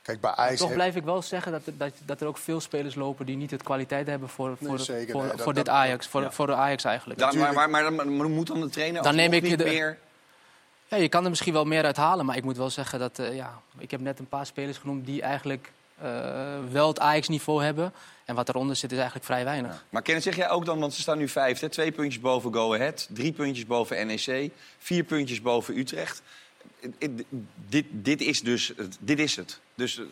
[SPEAKER 4] Kijk, bij.
[SPEAKER 5] Toch
[SPEAKER 4] heb-
[SPEAKER 5] blijf ik wel zeggen dat, er- dat, dat er ook veel spelers lopen die niet het kwaliteit hebben voor,
[SPEAKER 4] Nee,
[SPEAKER 5] voor,
[SPEAKER 4] zeker.
[SPEAKER 5] voor,
[SPEAKER 4] Nee, dat-
[SPEAKER 5] voor dit Ajax. Voor,
[SPEAKER 1] ja.
[SPEAKER 5] voor de Ajax eigenlijk.
[SPEAKER 1] Dan, maar, maar, maar, maar moet dan de trainer
[SPEAKER 5] Dan neem ik
[SPEAKER 1] niet
[SPEAKER 5] de-
[SPEAKER 1] meer...
[SPEAKER 5] Ja, je kan er misschien wel meer uit halen, maar ik moet wel zeggen dat eh, ja, ik heb net een paar spelers genoemd die eigenlijk eh, wel het Ajax-niveau hebben. En wat eronder zit is eigenlijk vrij weinig.
[SPEAKER 1] Maar Kenneth, zeg jij ook dan, want ze staan nu vijfde, twee puntjes boven Go Ahead, drie puntjes boven NEC, vier puntjes boven Utrecht. Dit, dit is dus het- dit is het. Dus eh,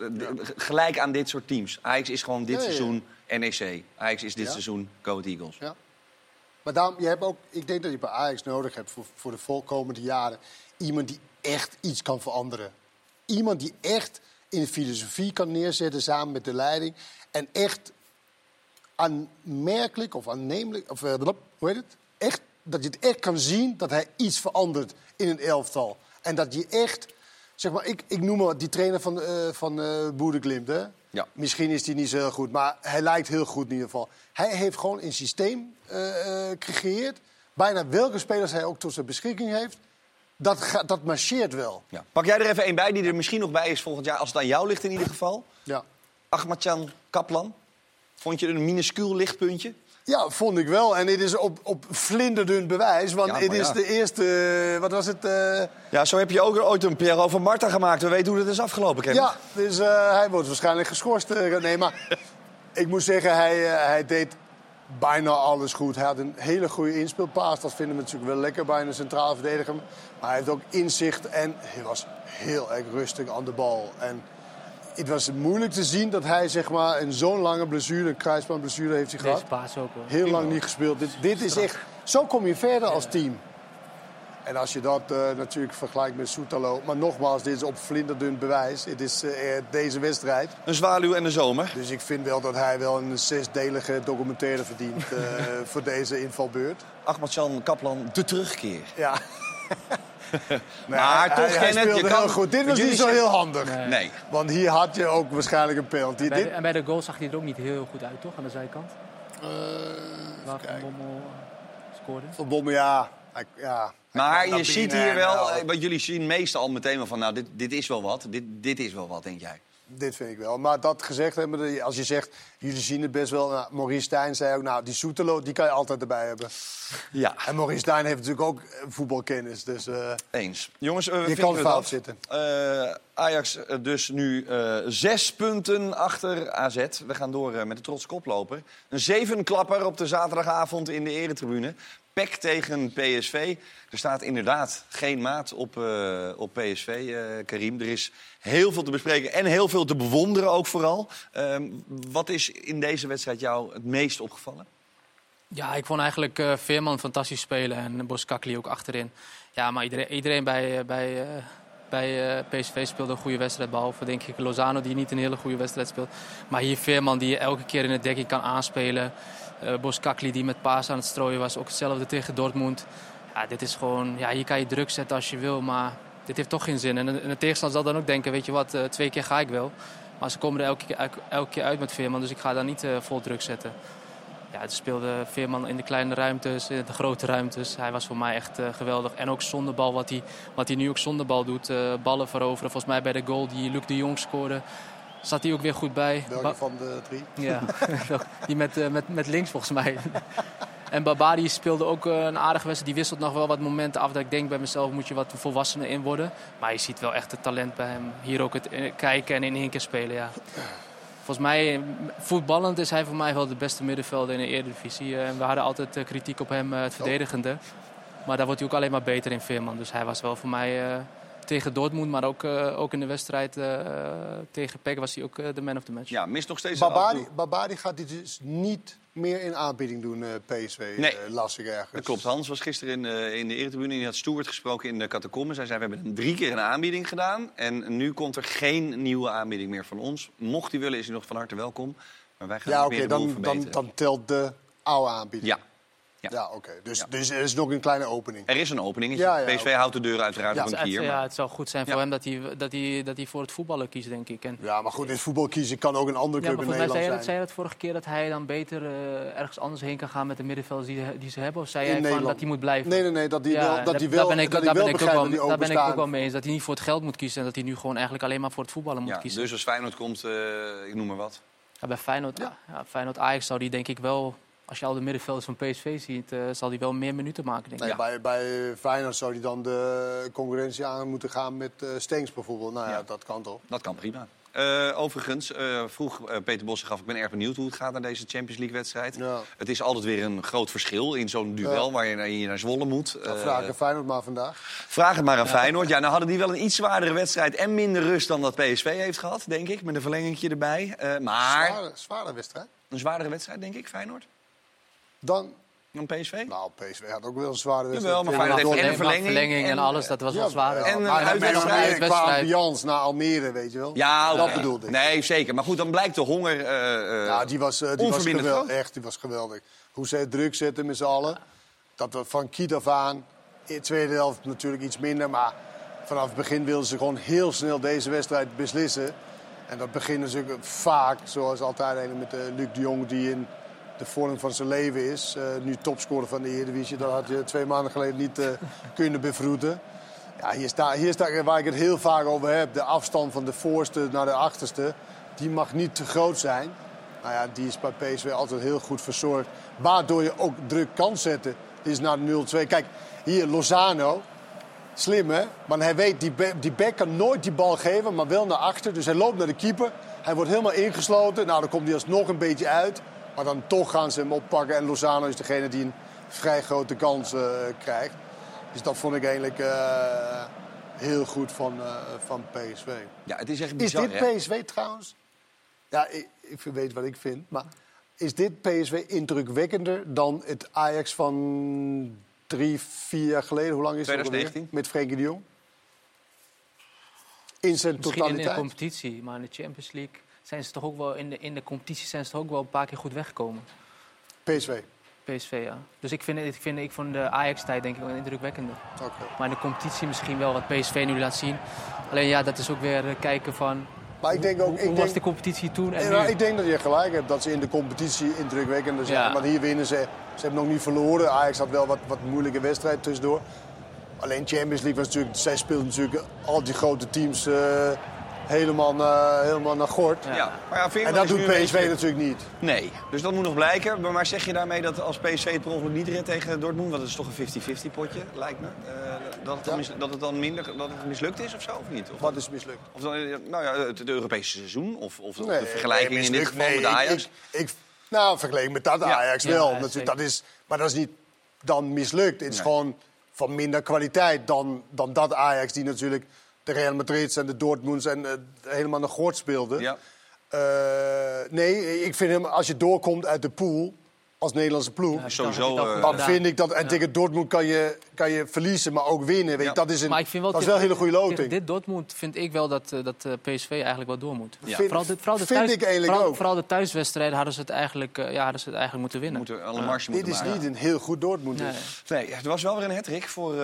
[SPEAKER 1] gelijk aan dit soort teams. Ajax is gewoon dit
[SPEAKER 4] Ja, ja, ja.
[SPEAKER 1] seizoen NEC. Ajax is dit seizoen Go Ahead Eagles.
[SPEAKER 4] Ja. Maar daarom, je hebt ook, ik denk dat je bij Ajax nodig hebt voor, voor de volkomende jaren... iemand die echt iets kan veranderen. Iemand die echt in de filosofie kan neerzetten samen met de leiding... en echt aanmerkelijk of aannemelijk... Of, eh, hoe heet het? Echt, dat je het echt kan zien dat hij iets verandert in een elftal. En dat je echt... Zeg maar, ik, ik noem maar die trainer van, eh van hè?
[SPEAKER 1] Ja.
[SPEAKER 4] Misschien is hij niet zo heel goed, maar hij lijkt heel goed in ieder geval. Hij heeft gewoon een systeem eh, gecreëerd. Bijna welke spelers hij ook tot zijn beschikking heeft. Dat, ga- dat marcheert wel.
[SPEAKER 1] Ja. Pak jij er even één bij die er misschien nog bij is volgend jaar, als het aan jou ligt in ieder geval.
[SPEAKER 4] Ja.
[SPEAKER 1] Ahmadjan Kaplan. Vond je een minuscuul lichtpuntje?
[SPEAKER 4] Ja, vond ik wel. En dit is op, op vlinderdun bewijs. Want het is
[SPEAKER 1] ja.
[SPEAKER 4] de eerste... eh, wat was het? eh,
[SPEAKER 1] Ja, zo heb je ook ooit een Piero van Marta gemaakt. We weten hoe dat is afgelopen, Kenneth.
[SPEAKER 4] Ja, dus eh, hij wordt waarschijnlijk geschorst. nee, maar ik moet zeggen, hij, hij deed bijna alles goed. Hij had een hele goede inspeelpaas. Dat vinden we natuurlijk wel lekker bij een centraal verdediger. Maar hij heeft ook inzicht en hij was heel erg rustig aan de bal. En het was moeilijk te zien dat hij zeg maar, een zo'n lange blessure, een kruisbandblessure heeft hij gehad.
[SPEAKER 5] Deze paas ook hoor.
[SPEAKER 4] Heel lang niet gespeeld. Dit, dit is echt... Zo kom je verder als team. En als je dat eh, natuurlijk vergelijkt met Soetalo... Maar nogmaals, dit is op vlinderdun bewijs. Het is eh, eh, deze wedstrijd.
[SPEAKER 1] Een zwaluw en de zomer.
[SPEAKER 4] Dus ik vind wel dat hij wel een zesdelige documentaire verdient... eh, voor deze invalbeurt.
[SPEAKER 1] Ahmadjan Kaplan, de terugkeer.
[SPEAKER 4] Ja.
[SPEAKER 1] Maar
[SPEAKER 4] hij,
[SPEAKER 1] toch,
[SPEAKER 4] hij
[SPEAKER 1] je
[SPEAKER 4] speelde
[SPEAKER 1] kan-
[SPEAKER 4] heel goed. Dit was niet zo heel handig.
[SPEAKER 5] Nee.
[SPEAKER 1] Nee.
[SPEAKER 4] Want hier had je ook waarschijnlijk een penalty.
[SPEAKER 5] Bij de, en bij de goal zag hij er ook niet heel goed uit, toch? Aan de zijkant.
[SPEAKER 4] Eh,
[SPEAKER 5] Waar Van. Bommel eh, scoorde.
[SPEAKER 4] Van Bommel, ja. Hij- ja. Hij
[SPEAKER 1] Maar je ziet hier
[SPEAKER 4] en
[SPEAKER 1] wel, eh, want jullie zien meestal al meteen wel van, nou, dit, dit is wel wat. Dit, dit is wel wat, denk jij.
[SPEAKER 4] Dit vind ik wel. Maar dat gezegd hebben, als je zegt, jullie zien het best wel. Nou, Maurice Stijn zei ook, nou, die Soetelo, die kan je altijd erbij hebben.
[SPEAKER 1] Ja,
[SPEAKER 4] En Maurice Stijn heeft natuurlijk ook eh, voetbalkennis. Dus eh,
[SPEAKER 1] eens. Jongens, we
[SPEAKER 4] je kan fout zitten.
[SPEAKER 1] Ajax dus nu zes punten achter AZ. We gaan door met de trots koploper. Een zevenklapper op de zaterdagavond in de eretribune. PEC tegen PSV. Er staat inderdaad geen maat op, eh, op PSV, eh, Karim. Er is heel veel te bespreken en heel veel te bewonderen ook vooral. Ehm, wat is in deze wedstrijd jou het meest opgevallen?
[SPEAKER 5] Ja, ik vond eigenlijk eh, Veerman fantastisch spelen en Boskakli ook achterin. Ja, maar iedereen, iedereen bij, bij, bij PSV speelde een goede wedstrijd. Behalve denk ik Lozano die niet een hele goede wedstrijd speelt. Maar hier Veerman die elke keer in het dekking kan aanspelen. Eh Boskakli die met paas aan het strooien was. Ook hetzelfde tegen Dortmund. Ja, dit is gewoon, ja, hier kan je druk zetten als je wil, maar dit heeft toch geen zin. En, de- en de tegenstander zal dan ook denken, weet je wat, eh, twee keer ga ik wel. Maar ze komen er elke keer, elke, keer uit met Veerman, dus ik ga daar niet eh, vol druk zetten. Ja, het speelde Veerman in de kleine ruimtes, in de grote ruimtes. Hij was voor mij echt geweldig. En ook zonder bal, wat hij, wat hij nu ook zonder bal doet. ballen veroveren. Volgens mij bij de goal die Luc de Jong scoorde, zat hij ook weer goed bij.
[SPEAKER 4] Welke
[SPEAKER 5] Ba-
[SPEAKER 4] van de drie?
[SPEAKER 5] ja, die met, eh, met, met links volgens mij. En Babadi speelde ook eh, een aardige wedstrijd. Die wisselt nog wel wat momenten af. Dat ik denk bij mezelf moet je wat volwassener in worden. Maar je ziet wel echt het talent bij hem. Hier ook het eh, kijken en in één keer spelen. Ja. Volgens mij, voetballend is hij voor mij wel de beste middenvelder in de Eredivisie. En we hadden altijd kritiek op hem, het verdedigende. Maar daar wordt hij ook alleen maar beter in Veerman. Dus hij was wel voor mij tegen Dortmund, maar ook, eh, ook in de wedstrijd eh, tegen PEC was hij ook eh, de man of the match.
[SPEAKER 1] Ja, mist nog steeds...
[SPEAKER 4] Babadi, Babadi gaat dit dus niet meer in aanbieding doen, eh, PSV.
[SPEAKER 1] Nee.
[SPEAKER 4] las ik ergens.
[SPEAKER 1] Dat klopt. Hans was gisteren in, eh, in de Eretribune. Die had Stuart gesproken in de catacomben. Zij zei, we hebben drie keer een aanbieding gedaan. En nu komt er geen nieuwe aanbieding meer van ons. Mocht hij willen, is hij nog van harte welkom. Maar wij gaan
[SPEAKER 4] Ja,
[SPEAKER 1] weer
[SPEAKER 4] oké, dan, dan, dan telt de oude aanbieding.
[SPEAKER 1] Ja.
[SPEAKER 4] Ja, oké. Dus, dus er is nog een kleine opening.
[SPEAKER 1] Er is een openingetje.
[SPEAKER 4] Ja, ja,
[SPEAKER 1] PSV houdt de deuren uiteraard
[SPEAKER 4] Ja.
[SPEAKER 1] nog een keer.
[SPEAKER 5] ja,
[SPEAKER 1] maar-
[SPEAKER 5] het zou goed zijn voor
[SPEAKER 1] Ja.
[SPEAKER 5] hem dat hij, dat, hij, dat hij voor het voetballen kiest, denk ik. En,
[SPEAKER 4] Ja, maar goed, in het voetbal kiezen kan ook een andere
[SPEAKER 5] ja,
[SPEAKER 4] club
[SPEAKER 5] maar
[SPEAKER 4] in Nederland
[SPEAKER 5] zei
[SPEAKER 4] zijn.
[SPEAKER 5] dat, zei je dat vorige keer dat hij dan beter eh, ergens anders heen kan gaan met de middenvelders die, die ze hebben? Of zei
[SPEAKER 4] In
[SPEAKER 5] jij van dat hij moet blijven?
[SPEAKER 4] Nee, nee, nee, dat hij
[SPEAKER 5] Ja,
[SPEAKER 4] wel, dat
[SPEAKER 5] daar-
[SPEAKER 4] hij wel,
[SPEAKER 5] ben ik,
[SPEAKER 4] dat
[SPEAKER 5] daar ben ik ook wel, daar ben ik ook wel mee eens. Dat hij niet voor het geld moet kiezen en dat hij nu gewoon eigenlijk alleen maar voor het voetballen moet
[SPEAKER 1] Ja,
[SPEAKER 5] kiezen.
[SPEAKER 1] dus als Feyenoord komt, eh, ik noem maar wat.
[SPEAKER 5] Ja, bij Feyenoord, ja. Feyenoord Ajax zou die denk ik wel, als je al de middenvelders van PSV ziet, eh, zal hij wel meer minuten maken, denk ik.
[SPEAKER 4] Nee, bij, bij Feyenoord zou hij dan de concurrentie aan moeten gaan met eh Stenks bijvoorbeeld. Nou ja, dat kan toch.
[SPEAKER 1] Dat kan prima. Eh, overigens, eh, vroeg Peter Bos zich af, ik ben erg benieuwd hoe het gaat naar deze Champions League-wedstrijd. Het is altijd weer een groot verschil in zo'n duel
[SPEAKER 4] Ja.
[SPEAKER 1] waar je naar, je naar Zwolle moet.
[SPEAKER 4] Dan
[SPEAKER 1] Eh,
[SPEAKER 4] vraag ik Feyenoord maar vandaag.
[SPEAKER 1] Vraag het maar aan Feyenoord. Ja, nou hadden die wel een iets zwaardere wedstrijd en minder rust dan dat PSV heeft gehad, denk ik. Met een verlengingje erbij. Eh, maar
[SPEAKER 4] Zware, zware wedstrijd.
[SPEAKER 1] een zwaardere wedstrijd, denk ik, Feyenoord.
[SPEAKER 4] Dan,
[SPEAKER 1] Dan PSV?
[SPEAKER 4] nou, PSV had ook wel een zware wedstrijd.
[SPEAKER 1] Jawel, maar Feyenoord en een verlenging.
[SPEAKER 5] verlenging en alles, dat was wel zwaar.
[SPEAKER 4] Ja,
[SPEAKER 1] En een
[SPEAKER 4] maar ben je nog
[SPEAKER 1] uitwedstrijd.
[SPEAKER 4] qua ambiance naar Almere, weet je wel.
[SPEAKER 1] Ja,
[SPEAKER 4] dat bedoelde ik.
[SPEAKER 1] Nee, zeker. Maar goed, dan blijkt de honger eh, eh,
[SPEAKER 4] Ja, die was, eh, die was geweldig. Echt, die was geweldig. Hoe ze het druk zetten met z'n allen. Dat we van kiet af aan, in de tweede helft natuurlijk iets minder. Maar vanaf het begin wilden ze gewoon heel snel deze wedstrijd beslissen. En dat begint natuurlijk vaak, zoals altijd met eh, Luc de Jong... die in de vorm van zijn leven is. Eh, nu topscorer van de Eredivisie. Dat had je twee maanden geleden niet eh, kunnen bevroeden. Ja, hier staat, hier staat waar ik het heel vaak over heb. De afstand van de voorste naar de achterste. Die mag niet te groot zijn. Nou ja, die is bij PSV altijd heel goed verzorgd. Waardoor je ook druk kan zetten. Dit is naar 0-2. Kijk, hier Lozano. Slim, hè? Maar hij weet, die, die back kan nooit die bal geven, maar wel naar achter. Dus hij loopt naar de keeper. Hij wordt helemaal ingesloten. Nou, dan komt hij alsnog een beetje uit. Maar dan toch gaan ze hem oppakken. En Lozano is degene die een vrij grote kans eh, krijgt. Dus dat vond ik eigenlijk eh, heel goed van, eh, van PSV.
[SPEAKER 1] Ja, het is echt
[SPEAKER 4] Is
[SPEAKER 1] bizar,
[SPEAKER 4] dit
[SPEAKER 1] hè?
[SPEAKER 4] PSV trouwens? Ja, ik, ik weet wat ik vind. Maar is dit PSV indrukwekkender dan het Ajax van drie, vier jaar geleden? Hoe lang is het? ook alweer?
[SPEAKER 1] 2019.
[SPEAKER 4] Met Frenkie de Jong? In zijn
[SPEAKER 5] Misschien in de
[SPEAKER 4] totaliteit?
[SPEAKER 5] competitie, maar in de Champions League zijn ze toch ook wel in de, in de competitie zijn ze toch ook wel een paar keer goed weggekomen.
[SPEAKER 4] PSV.
[SPEAKER 5] PSV, ja. Dus ik vind, ik vind ik vond de Ajax-tijd denk ik wel indrukwekkender.
[SPEAKER 4] Oké.
[SPEAKER 5] Maar in de competitie misschien wel wat PSV nu laat zien. Alleen ja, dat is ook weer eh, kijken van
[SPEAKER 4] Maar ik denk ook...
[SPEAKER 5] hoe,
[SPEAKER 4] Ik
[SPEAKER 5] hoe
[SPEAKER 4] denk,
[SPEAKER 5] was de competitie toen en
[SPEAKER 4] Ja,
[SPEAKER 5] nu.
[SPEAKER 4] ik denk dat je gelijk hebt dat ze in de competitie indrukwekkender zijn.
[SPEAKER 5] Ja.
[SPEAKER 4] Maar hier winnen ze. Ze hebben nog niet verloren. Ajax had wel wat, wat moeilijke wedstrijd tussendoor. Alleen Champions League was natuurlijk... Zij speelden natuurlijk al die grote teams eh, helemaal, naar, helemaal naar gort.
[SPEAKER 1] Ja. Maar ja,
[SPEAKER 4] En dat doet PSV
[SPEAKER 1] beetje-
[SPEAKER 4] natuurlijk niet.
[SPEAKER 1] Nee, dus dat moet nog blijken. Maar, maar zeg je daarmee dat als PSV het per ongeluk niet redt tegen Dortmund... want het is toch een 50-50 potje, lijkt me... eh, dat, het dan mis- dat het dan minder dat het mislukt is of zo, of niet? Of,
[SPEAKER 4] Wat is mislukt?
[SPEAKER 1] of dan, eh, nou ja, het, het Europese seizoen, of, of de vergelijking
[SPEAKER 4] nee,
[SPEAKER 1] in dit geval
[SPEAKER 4] Nee,
[SPEAKER 1] met Ajax.
[SPEAKER 4] Ik, ik, ik- nou, vergeleken met dat
[SPEAKER 1] Ja.
[SPEAKER 4] Ajax
[SPEAKER 5] Ja,
[SPEAKER 4] wel.
[SPEAKER 5] ja,
[SPEAKER 4] natuurlijk, dat is, maar dat is niet dan mislukt. Het is
[SPEAKER 1] Nee.
[SPEAKER 4] gewoon van minder kwaliteit dan, dan dat Ajax... die natuurlijk de Real Madrid en de Dortmunds en eh, helemaal naar Gort speelde.
[SPEAKER 1] Ja.
[SPEAKER 4] Eh, nee, ik vind hem, als je doorkomt uit de pool als Nederlandse ploeg...
[SPEAKER 5] Ja,
[SPEAKER 1] Sowieso,
[SPEAKER 5] dan het
[SPEAKER 1] eh,
[SPEAKER 4] dan vind ik dat... En
[SPEAKER 5] Ja.
[SPEAKER 4] tegen Dortmund kan je, kan je verliezen, maar ook winnen. Weet
[SPEAKER 1] Ja.
[SPEAKER 4] dat is een,
[SPEAKER 5] Maar ik vind wel
[SPEAKER 4] dat is wel een hele goede loting.
[SPEAKER 5] dit Dortmund vind ik wel dat, eh, dat eh, PSV eigenlijk wel door moet.
[SPEAKER 1] Ja.
[SPEAKER 4] Vind-
[SPEAKER 5] Vooral de, vooral de
[SPEAKER 4] vind
[SPEAKER 5] thuis,
[SPEAKER 4] ik eigenlijk
[SPEAKER 5] vooral,
[SPEAKER 4] ook.
[SPEAKER 5] vooral de thuiswedstrijden hadden ze het eigenlijk, ja, hadden ze het eigenlijk moeten winnen.
[SPEAKER 1] moeten alle marge
[SPEAKER 4] Dit is
[SPEAKER 1] maken.
[SPEAKER 4] niet een heel goed Dortmund.
[SPEAKER 5] Nee.
[SPEAKER 4] dus.
[SPEAKER 1] Nee, er was wel weer een hattrick voor eh,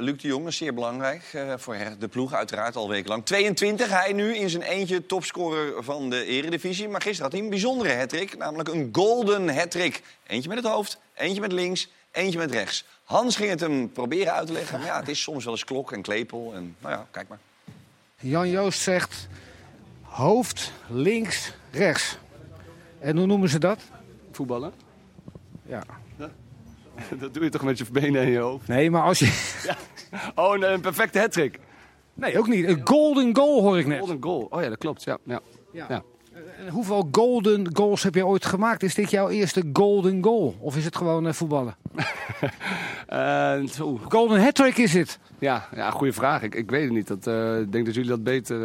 [SPEAKER 1] Luc de Jong. Dat is zeer belangrijk eh, voor de ploeg, uiteraard al wekenlang. 22, hij nu in zijn eentje topscorer van de eredivisie. Maar gisteren had hij een bijzondere hattrick, namelijk een golden hattrick. Eentje met het hoofd, eentje met links, eentje met rechts. Hans ging het hem proberen uit te leggen. Maar ja, het is soms wel eens klok en klepel. En, nou ja, kijk maar.
[SPEAKER 12] Jan Joost zegt hoofd, links, rechts. En hoe noemen ze dat?
[SPEAKER 13] Voetballen?
[SPEAKER 12] Ja.
[SPEAKER 13] Dat doe je toch met je benen en je hoofd?
[SPEAKER 12] Nee, maar als je...
[SPEAKER 13] Oh, een, een perfecte hat-trick.
[SPEAKER 12] Nee, ook niet. Een golden goal hoor ik net.
[SPEAKER 13] Golden goal. Oh ja, dat klopt. Ja. Ja.
[SPEAKER 12] Ja. En hoeveel golden goals heb je ooit gemaakt? Is dit jouw eerste golden goal? Of is het gewoon eh, voetballen?
[SPEAKER 13] Zo.
[SPEAKER 12] Golden hat-trick is het.
[SPEAKER 13] Ja, ja goede vraag. Ik, ik weet het niet. Dat, eh, ik denk dat jullie dat beter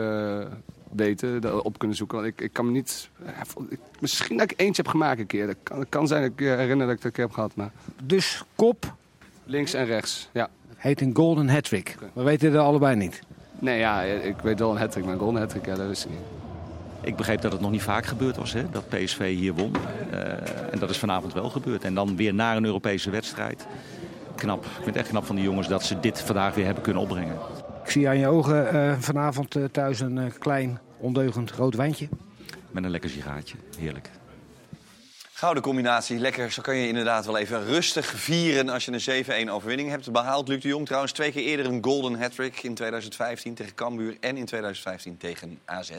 [SPEAKER 13] weten, dat op kunnen zoeken. Want ik, ik kan me niet... misschien dat ik eentje heb gemaakt een keer. Dat kan, het kan zijn dat ik herinner dat ik dat een keer heb gehad. Maar
[SPEAKER 12] Dus kop
[SPEAKER 13] links en rechts, ja.
[SPEAKER 12] heet een golden hat-trick. We weten het allebei niet.
[SPEAKER 13] Nee, ja, ik weet wel een hat-trick, maar een golden hat-trick, ja, dat is niet.
[SPEAKER 14] Ik begreep dat het nog niet vaak gebeurd was, hè, dat PSV hier won. Eh, en dat is vanavond wel gebeurd. En dan weer naar een Europese wedstrijd. Knap. Ik vind het echt knap van die jongens dat ze dit vandaag weer hebben kunnen opbrengen.
[SPEAKER 12] Ik zie aan je ogen eh, vanavond eh, thuis een klein, ondeugend rood wijntje.
[SPEAKER 14] Met een lekker sigaartje. Heerlijk.
[SPEAKER 1] Gouden combinatie, lekker. Zo kan je inderdaad wel even rustig vieren als je een 7-1 overwinning hebt behaald. Luc de Jong trouwens twee keer eerder een golden hat-trick in 2015 tegen Cambuur en in 2015 tegen AZ.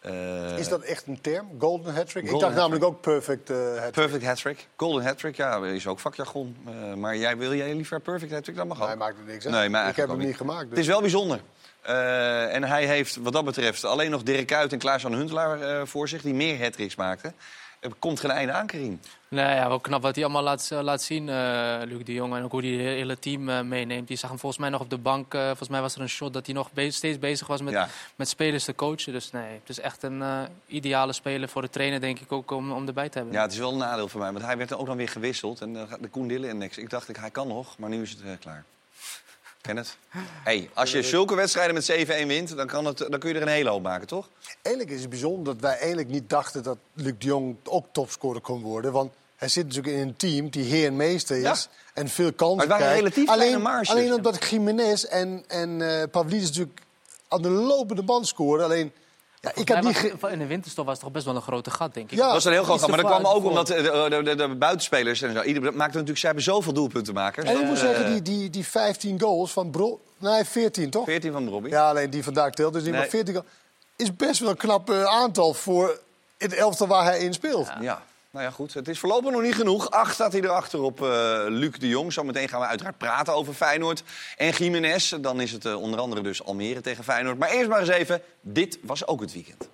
[SPEAKER 1] Eh,
[SPEAKER 4] Is dat echt een term? Golden hat-trick? Ik dacht namelijk ook perfect eh hat-trick.
[SPEAKER 1] Perfect hat-trick. Golden hat-trick, ja, is ook vakjargon. Eh, maar jij, wil jij liever perfect hat-trick? Dat mag ook.
[SPEAKER 4] Hij maakt er niks uit.
[SPEAKER 1] Nee, maar
[SPEAKER 4] ik heb hem niet gemaakt. dus-
[SPEAKER 1] Het is wel bijzonder. En hij heeft wat dat betreft alleen nog Dirk Kuyt en Klaas-Jan Huntelaar voor zich... die meer hat-tricks maakten. Er komt geen einde aan, Karim.
[SPEAKER 5] Nou ja, wel knap wat hij allemaal laat, eh, laat zien, eh Luc de Jong. En ook hoe hij het hele team eh, meeneemt. Je zag hem volgens mij nog op de bank. volgens mij was er een shot dat hij nog be- steeds bezig was met,
[SPEAKER 1] Ja.
[SPEAKER 5] met spelers te coachen. Dus nee, het is echt een ideale speler voor de trainer, denk ik ook, om, om erbij te hebben.
[SPEAKER 1] Ja, het is wel een nadeel voor mij. Want hij werd ook dan weer gewisseld. En de Koen Dille-index. Ik dacht, ik, hij kan nog. Maar nu is het klaar. Het? Hey, als je zulke wedstrijden met 7-1 wint... Dan, kan het, dan kun je er een hele hoop maken, toch?
[SPEAKER 4] Eigenlijk is het bijzonder dat wij eigenlijk niet dachten dat Luc de Jong ook topscorer kon worden. Want hij zit natuurlijk in een team die heer en meester is
[SPEAKER 1] Ja.
[SPEAKER 4] en veel
[SPEAKER 1] Maar
[SPEAKER 4] kansen
[SPEAKER 1] het waren
[SPEAKER 4] krijgt.
[SPEAKER 1] relatief kleine
[SPEAKER 4] alleen,
[SPEAKER 1] marges.
[SPEAKER 4] alleen omdat Jiménez en, en eh Pavlidis natuurlijk aan de lopende band scoren. Alleen, ja, ik
[SPEAKER 5] mij
[SPEAKER 4] niet...
[SPEAKER 5] in de winterstop was het toch best wel een grote gat, denk ik.
[SPEAKER 4] Ja,
[SPEAKER 1] Dat was een heel groot gat. Maar dat kwam ook omdat
[SPEAKER 5] voor.
[SPEAKER 1] de, de, de, de buitenspelers en zo... Ieder maakte natuurlijk... Ze hebben zoveel doelpuntenmakers.
[SPEAKER 4] En ik moet
[SPEAKER 1] Eh,
[SPEAKER 4] zeggen, die, die, die 15 goals van Bro... Nee, 14 toch?
[SPEAKER 1] 14 van Robbie.
[SPEAKER 4] Ja, alleen die vandaag telt dus niet.
[SPEAKER 1] Nee.
[SPEAKER 4] Maar 14 goals is best wel een knap eh, aantal voor het elftal waar hij in speelt.
[SPEAKER 1] Ja. Nou ja, goed. Het is voorlopig nog niet genoeg. Acht staat hij erachter op eh, Luc de Jong. Zometeen gaan we uiteraard praten over Feyenoord en Jiménez. Dan is het eh, onder andere dus Almere tegen Feyenoord. Maar eerst maar eens even, dit was ook het weekend.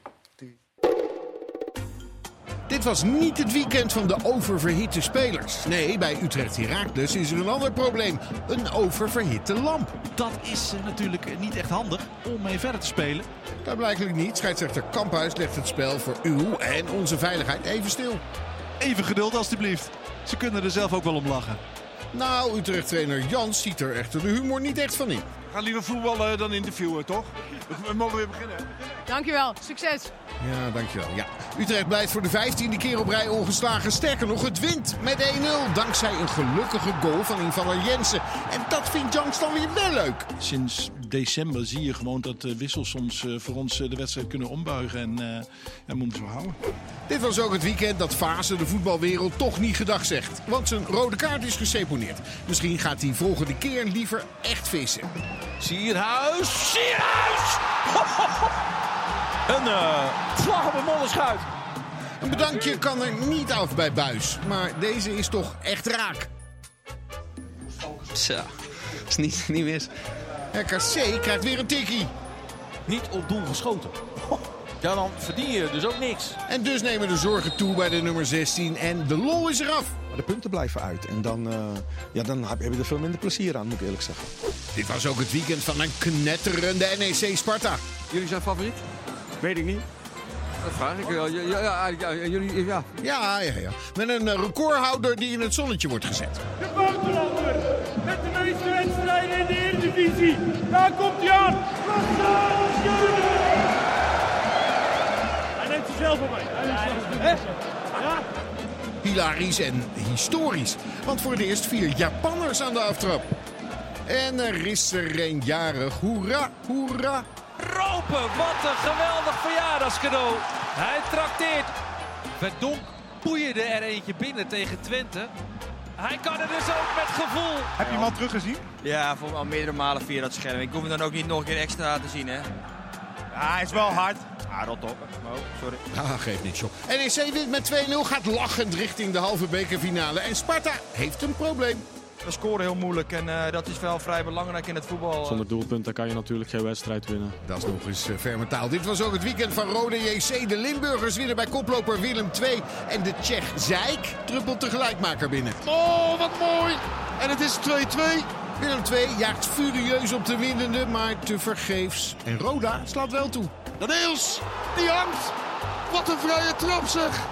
[SPEAKER 2] Dit was niet het weekend van de oververhitte spelers. Nee, bij Utrecht Heracles is er een ander probleem. Een oververhitte lamp.
[SPEAKER 3] Dat is eh, natuurlijk niet echt handig om mee verder te spelen.
[SPEAKER 2] Dat blijkbaar niet. Scheidsrechter Kamphuis legt het spel voor uw en onze veiligheid even stil.
[SPEAKER 3] Even geduld alstublieft. Ze kunnen er zelf ook wel om lachen.
[SPEAKER 2] Nou, Utrecht-trainer Jans ziet er echter de humor niet echt van in.
[SPEAKER 15] Ga liever voetballen dan interviewen, toch? We mogen weer beginnen.
[SPEAKER 16] Dankjewel, succes.
[SPEAKER 2] Ja, dankjewel. Ja. Utrecht blijft voor de vijftiende keer op rij ongeslagen. Sterker nog, het wint met 1-0. Dankzij een gelukkige goal van invaller Jensen. En dat vindt Jans dan weer wel leuk.
[SPEAKER 15] Sinds december zie je gewoon dat de wissels soms eh, voor ons eh, de wedstrijd kunnen ombuigen. En eh ja, moeten zo houden.
[SPEAKER 2] Dit was ook het weekend dat Fase de voetbalwereld toch niet gedag zegt. Want zijn rode kaart is geseponeerd. Misschien gaat hij volgende keer liever echt vissen.
[SPEAKER 3] Sierhuis! Sierhuis! Een uh, slag op een molenschuit.
[SPEAKER 2] Een bedankje kan er niet af bij Buis. Maar deze is toch echt raak.
[SPEAKER 17] Zo, is niet, niet mis.
[SPEAKER 2] RKC krijgt weer een tikkie.
[SPEAKER 3] Niet op doel geschoten. Ja, dan verdien je dus ook niks.
[SPEAKER 2] En dus nemen de zorgen toe bij de nummer 16. En de lol is eraf.
[SPEAKER 18] Maar de punten blijven uit. En dan, uh, ja, dan heb je er veel minder plezier aan, moet ik eerlijk zeggen.
[SPEAKER 2] Dit was ook het weekend van een knetterende NEC Sparta.
[SPEAKER 8] Jullie zijn favoriet? Weet ik niet. Dat vraag ik. Ja, ja, ja, ja, jullie, ja.
[SPEAKER 2] Ja, ja, ja. Met een eh, recordhouder die in het zonnetje wordt gezet.
[SPEAKER 19] De buitenlander met de meeste wedstrijden in de Eredivisie. Daar komt hij aan. Hij neemt zichzelf op mee. Ja?
[SPEAKER 2] Hilarisch en historisch. Want voor het eerst vier Japanners aan de aftrap. En er is er een jarig. Hoera, hoera.
[SPEAKER 3] Ropen, wat een geweldig verjaardagscadeau. Hij trakteert. Verdonk
[SPEAKER 16] boeide er eentje binnen tegen Twente. Hij kan er dus ook met gevoel.
[SPEAKER 20] Heb je hem al teruggezien?
[SPEAKER 21] Ja, voor al meerdere malen via dat scherm. Ik hoef hem dan ook niet nog een keer extra te zien, hè?
[SPEAKER 20] Ja, hij is wel hard.
[SPEAKER 21] Ah, rot op. Oh, sorry.
[SPEAKER 2] Ah, geeft niks op. NEC wint met 2-0, gaat lachend richting de halve bekerfinale. En Sparta heeft een probleem.
[SPEAKER 21] We scoren heel moeilijk en eh, dat is wel vrij belangrijk in het voetbal.
[SPEAKER 7] Zonder doelpunten kan je natuurlijk geen wedstrijd winnen.
[SPEAKER 2] Dat is nog eens uh, ferme taal. Dit was ook het weekend van Rode JC. De Limburgers winnen bij koploper Willem II. En de Tsjech Zijk druppelt de gelijkmaker binnen.
[SPEAKER 20] Oh, wat mooi! En het is 2-2.
[SPEAKER 2] Willem II jaagt furieus op de winnende, maar te vergeefs. En Roda slaat wel toe.
[SPEAKER 20] Niels, die hangt. Wat een vrije trap zeg.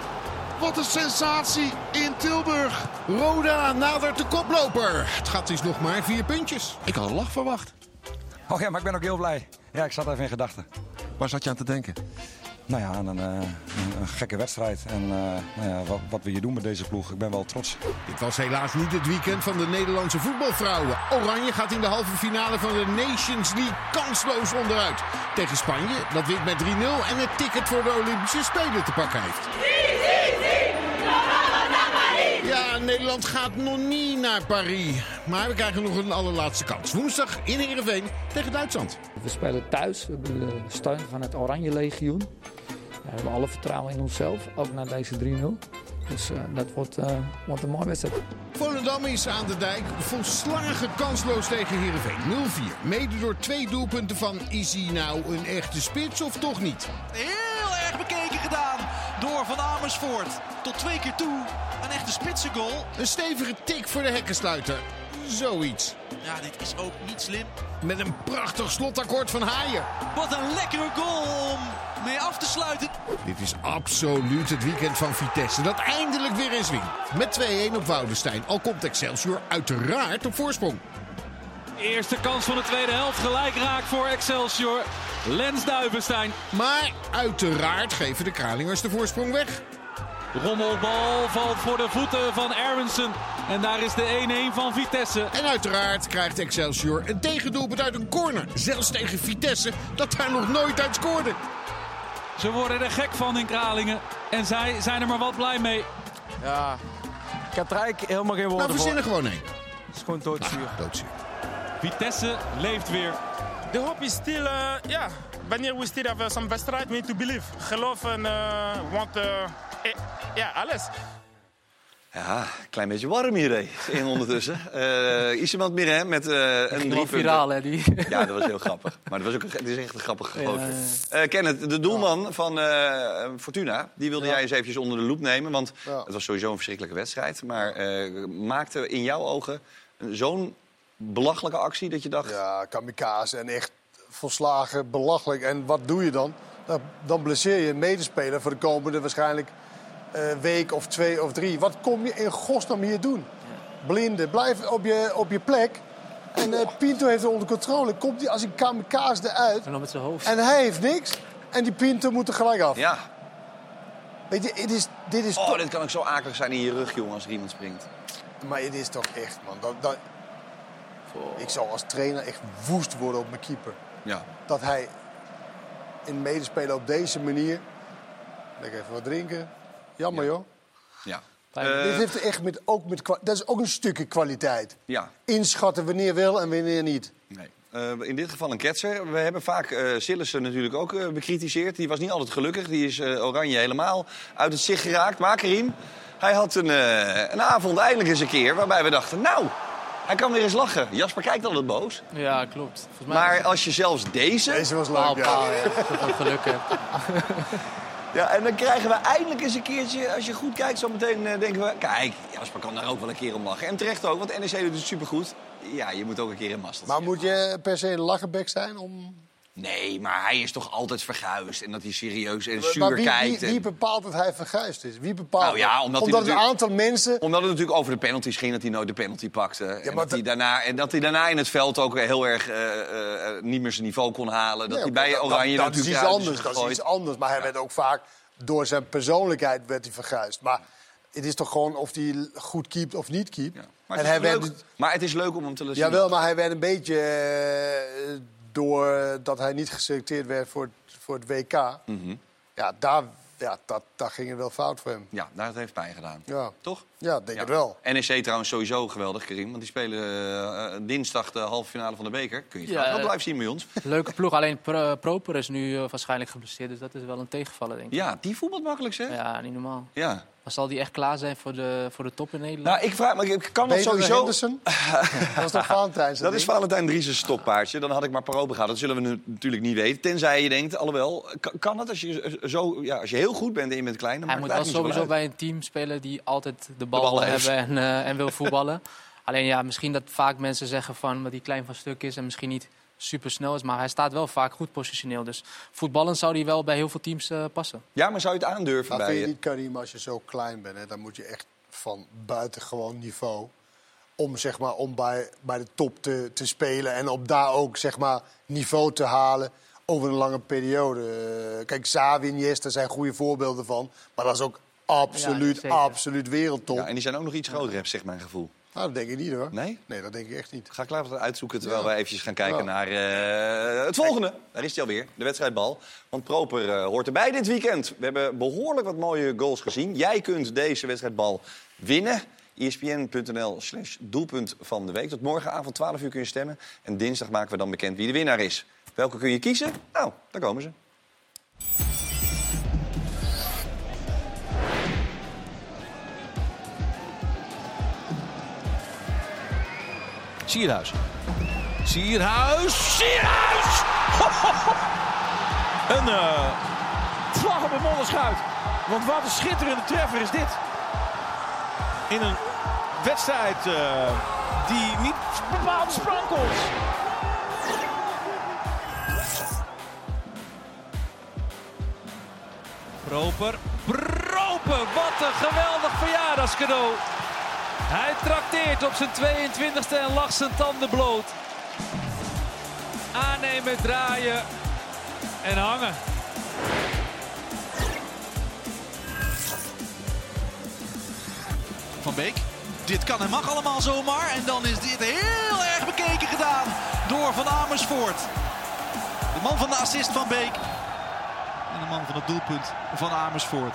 [SPEAKER 20] Wat een sensatie in Tilburg.
[SPEAKER 2] Roda nadert de koploper. Het gat is nog maar vier puntjes.
[SPEAKER 20] Ik had een lach verwacht.
[SPEAKER 22] Oh ja, maar ik ben ook heel blij. Ja, ik zat even in gedachten.
[SPEAKER 20] Waar zat je aan te denken?
[SPEAKER 22] Nou ja, aan een, uh, een, gekke wedstrijd. En uh, nou ja, wat, wat we hier doen met deze ploeg, ik ben wel trots.
[SPEAKER 2] Dit was helaas niet het weekend van de Nederlandse voetbalvrouwen. Oranje gaat in de halve finale van de Nations League kansloos onderuit. Tegen Spanje, dat wint met 3-0 en het ticket voor de Olympische Spelen te pakken heeft. Nederland gaat nog niet naar Paris. Maar we krijgen nog een allerlaatste kans. Woensdag in Heerenveen tegen Duitsland.
[SPEAKER 23] We spelen thuis. We hebben de steun van het Oranje Legioen. We hebben alle vertrouwen in onszelf, ook na deze 3-0. Dus uh, dat wordt, uh, wordt een mooie wedstrijd.
[SPEAKER 2] Volendam is aan de dijk volslagen kansloos tegen Heerenveen. 0-4. Mede door twee doelpunten van is hij nou een echte spits of toch niet?
[SPEAKER 16] Heel erg bekeken gedaan door Van Amersfoort. Tot twee keer toe een echte spitsengoal.
[SPEAKER 2] Een stevige tik voor de hekkensluiter. Zoiets.
[SPEAKER 16] Ja, dit is ook niet slim.
[SPEAKER 2] Met een prachtig slotakkoord van Haaien.
[SPEAKER 16] Wat een lekkere goal om mee af te sluiten.
[SPEAKER 2] Dit is absoluut het weekend van Vitesse. Dat eindelijk weer in swing. Met 2-1 op Woudenstein. Al komt Excelsior uiteraard op voorsprong.
[SPEAKER 16] Eerste kans van de tweede helft. Gelijk raak voor Excelsior. Lens Duivenstein.
[SPEAKER 2] Maar uiteraard geven de Kralingers de voorsprong weg.
[SPEAKER 16] Rommelbal valt voor de voeten van Erwensen. En daar is de 1-1 van Vitesse.
[SPEAKER 2] En uiteraard krijgt Excelsior een tegendoelpunt uit een corner. Zelfs tegen Vitesse, dat daar nog nooit uit scoorde.
[SPEAKER 16] Ze worden er gek van in Kralingen. En zij zijn er maar wat blij mee.
[SPEAKER 21] Ja, ik heb er eigenlijk helemaal geen woorden
[SPEAKER 2] nou, voor. Nou, gewoon één.
[SPEAKER 21] Het is gewoon doodzuur.
[SPEAKER 2] Ah, doodzuur.
[SPEAKER 16] Vitesse leeft weer.
[SPEAKER 24] De hoop is stil, uh, ja. Wanneer we stil hebben zo'n wedstrijd, we need to believe. Geloof en, uh, want... Uh, ja, alles.
[SPEAKER 1] Ja, klein beetje warm hier in ondertussen. Uh, is iemand meer hè, met uh, een drie
[SPEAKER 5] viraal, hè, die.
[SPEAKER 1] Ja, dat was heel grappig. Maar dat was ook, het is echt een grappige groot. Ja, ja. uh, Kenneth, de doelman van Fortuna, die wilde jij eens eventjes onder de loep nemen. Want het was sowieso een verschrikkelijke wedstrijd. Maar maakte in jouw ogen zo'n belachelijke actie dat je dacht...
[SPEAKER 4] Ja, kamikaze en echt volslagen belachelijk. En wat doe je dan? Dan, dan blesseer je een medespeler voor de komende waarschijnlijk uh, week of twee of drie. Wat kom je in godsnaam hier doen? Blinde, blijf op je, op je plek. En uh, Pinto heeft het onder controle. Komt hij als een kamikaze eruit.
[SPEAKER 5] En dan met zijn hoofd.
[SPEAKER 4] En hij heeft niks. En die Pinto moet er gelijk af.
[SPEAKER 1] Ja.
[SPEAKER 4] Weet je, dit is, dit is
[SPEAKER 1] oh, dit kan ook zo akelig zijn in je rug, jongen, als er iemand springt.
[SPEAKER 4] Maar het is toch echt, man. Dat, dat... Ik zou als trainer echt woest worden op mijn keeper.
[SPEAKER 1] Ja.
[SPEAKER 4] Dat hij een medespeler op deze manier... Lekker even wat drinken. Jammer,
[SPEAKER 1] ja.
[SPEAKER 4] joh.
[SPEAKER 1] Ja.
[SPEAKER 4] Uh, dit heeft echt met, ook met, dat is ook een stukje kwaliteit.
[SPEAKER 1] Ja.
[SPEAKER 4] Inschatten wanneer wel en wanneer niet.
[SPEAKER 1] Nee. Uh, in dit geval een ketser. We hebben vaak uh, Sillissen natuurlijk ook uh, bekritiseerd. Die was niet altijd gelukkig. Die is oranje helemaal uit het zicht geraakt. Maar Karim, hij had een, een avond eindelijk eens een keer waarbij we dachten... nou, hij kan weer eens lachen. Jasper kijkt altijd boos.
[SPEAKER 5] Ja, klopt.
[SPEAKER 1] Mij maar als je zelfs deze...
[SPEAKER 4] Deze was leuk,
[SPEAKER 5] paal, ja. Paal, ja. Dat geluk hebt.
[SPEAKER 1] Ja, en dan krijgen we eindelijk eens een keertje, als je goed kijkt, zo meteen uh, denken we... Kijk, Jasper kan daar ook wel een keer om lachen. En terecht ook, want NEC doet het supergoed. Ja, je moet ook een keer in mast.
[SPEAKER 4] Maar moet je per se een lachenbek zijn om...
[SPEAKER 1] Nee, maar hij is toch altijd verguisd. En dat hij serieus en zuur
[SPEAKER 4] maar wie,
[SPEAKER 1] kijkt.
[SPEAKER 4] Wie, wie bepaalt dat hij verguisd is? Wie bepaalt
[SPEAKER 1] nou ja, omdat,
[SPEAKER 4] omdat
[SPEAKER 1] een
[SPEAKER 4] aantal mensen...
[SPEAKER 1] Omdat het natuurlijk over de penalties ging, dat hij nooit de penalty pakte. Ja, en, dat hij daarna, en dat hij daarna in het veld ook heel erg uh, uh, niet meer zijn niveau kon halen. Dat
[SPEAKER 4] nee,
[SPEAKER 1] hij bij Oranje
[SPEAKER 4] dat,
[SPEAKER 1] natuurlijk
[SPEAKER 4] dat is iets anders. Dat is iets anders. Maar hij ja. werd ook vaak door zijn persoonlijkheid werd hij verguisd. Maar het is toch gewoon of hij goed keept of niet keept. Ja.
[SPEAKER 1] Maar, het
[SPEAKER 4] en hij werd...
[SPEAKER 1] maar het is leuk om hem te zien.
[SPEAKER 4] Jawel, maar hij werd een beetje... Uh, doordat hij niet geselecteerd werd voor het, voor het WK...
[SPEAKER 1] Mm -hmm.
[SPEAKER 4] Ja, daar ja, dat, dat ging het wel fout voor hem.
[SPEAKER 1] Ja, daar heeft pijn gedaan.
[SPEAKER 4] Ja.
[SPEAKER 1] Toch?
[SPEAKER 4] Ja, denk het wel.
[SPEAKER 1] NEC trouwens sowieso geweldig, Karim. Want die spelen eh, dinsdag de halve finale van de beker. Kun je het
[SPEAKER 5] Ja,
[SPEAKER 1] graag wel
[SPEAKER 5] eh,
[SPEAKER 1] blijven zien bij ons.
[SPEAKER 5] Leuke ploeg, alleen Pro- Proper is nu eh, waarschijnlijk geblesseerd. Dus dat is wel een tegenvaller, denk ik.
[SPEAKER 1] Ja, die voetbalt makkelijk, zeg.
[SPEAKER 5] Ja, niet normaal.
[SPEAKER 1] Ja.
[SPEAKER 5] Maar zal die echt klaar zijn voor de, voor de top in Nederland?
[SPEAKER 1] Nou, ik vraag me, ik kan dat
[SPEAKER 4] Beter dan
[SPEAKER 1] sowieso...
[SPEAKER 4] Henderson? dat toch Valentijn?
[SPEAKER 1] Dat is Valentijn Dries' stokpaardje. Dan had ik maar Probe gehad. Dat zullen we nu natuurlijk niet weten. Tenzij je denkt, alhoewel, kan, kan het als je, zo, ja, als je heel goed bent en je bent klein... Dan
[SPEAKER 5] Hij
[SPEAKER 1] maakt
[SPEAKER 5] moet
[SPEAKER 1] het
[SPEAKER 5] wel
[SPEAKER 1] eigenlijk
[SPEAKER 5] sowieso bij een team spelen die altijd de bal, wil hebben en, eh, en wil voetballen. Alleen ja, misschien dat vaak mensen zeggen van dat hij klein van stuk is en misschien niet super snel is. Maar hij staat wel vaak goed positioneel. Dus voetballen zou hij wel bij heel veel teams eh, passen.
[SPEAKER 1] Ja, maar zou je het aandurven
[SPEAKER 4] Maar
[SPEAKER 1] bij
[SPEAKER 4] vind je niet, Karim, als je zo klein bent, hè, dan moet je echt van buitengewoon niveau... om, zeg maar, om bij, bij de top te, te spelen en op daar ook zeg maar, niveau te halen over een lange periode. Eh, Kijk, Xavi en Iniesta zijn goede voorbeelden van. Maar dat is ook absoluut, absoluut wereldtop.
[SPEAKER 1] Ja, en die zijn ook nog iets groter, heb zegt mijn gevoel.
[SPEAKER 4] Nou, dat denk ik niet hoor.
[SPEAKER 1] Nee?
[SPEAKER 4] Nee, dat denk ik echt niet.
[SPEAKER 1] Ga ik later uitzoeken terwijl
[SPEAKER 4] Ja.
[SPEAKER 1] wij eventjes gaan kijken
[SPEAKER 4] Ja.
[SPEAKER 1] naar eh, het volgende. Daar is hij alweer, de wedstrijdbal. Want Proper eh, hoort erbij dit weekend. We hebben behoorlijk wat mooie goals gezien. Jij kunt deze wedstrijdbal winnen. ESPN.nl slash doelpunt van de week. Tot morgenavond 12 uur kun je stemmen. En dinsdag maken we dan bekend wie de winnaar is. Welke kun je kiezen? Nou, daar komen ze.
[SPEAKER 16] Sierhuis. Sierhuis. Sierhuis! Een eh vlag op een modderschuit. Want wat een schitterende treffer is dit. In een wedstrijd eh, die niet bepaald sprankelt. Proper. Proper. Wat een geweldig verjaardagscadeau. Hij trakteert op zijn 22e en lacht zijn tanden bloot. Aannemen, draaien en hangen. Van Beek. Dit kan en mag allemaal zomaar. En dan is dit heel erg bekeken gedaan door Van Amersfoort. De man van de assist van Beek. En de man van het doelpunt van Amersfoort.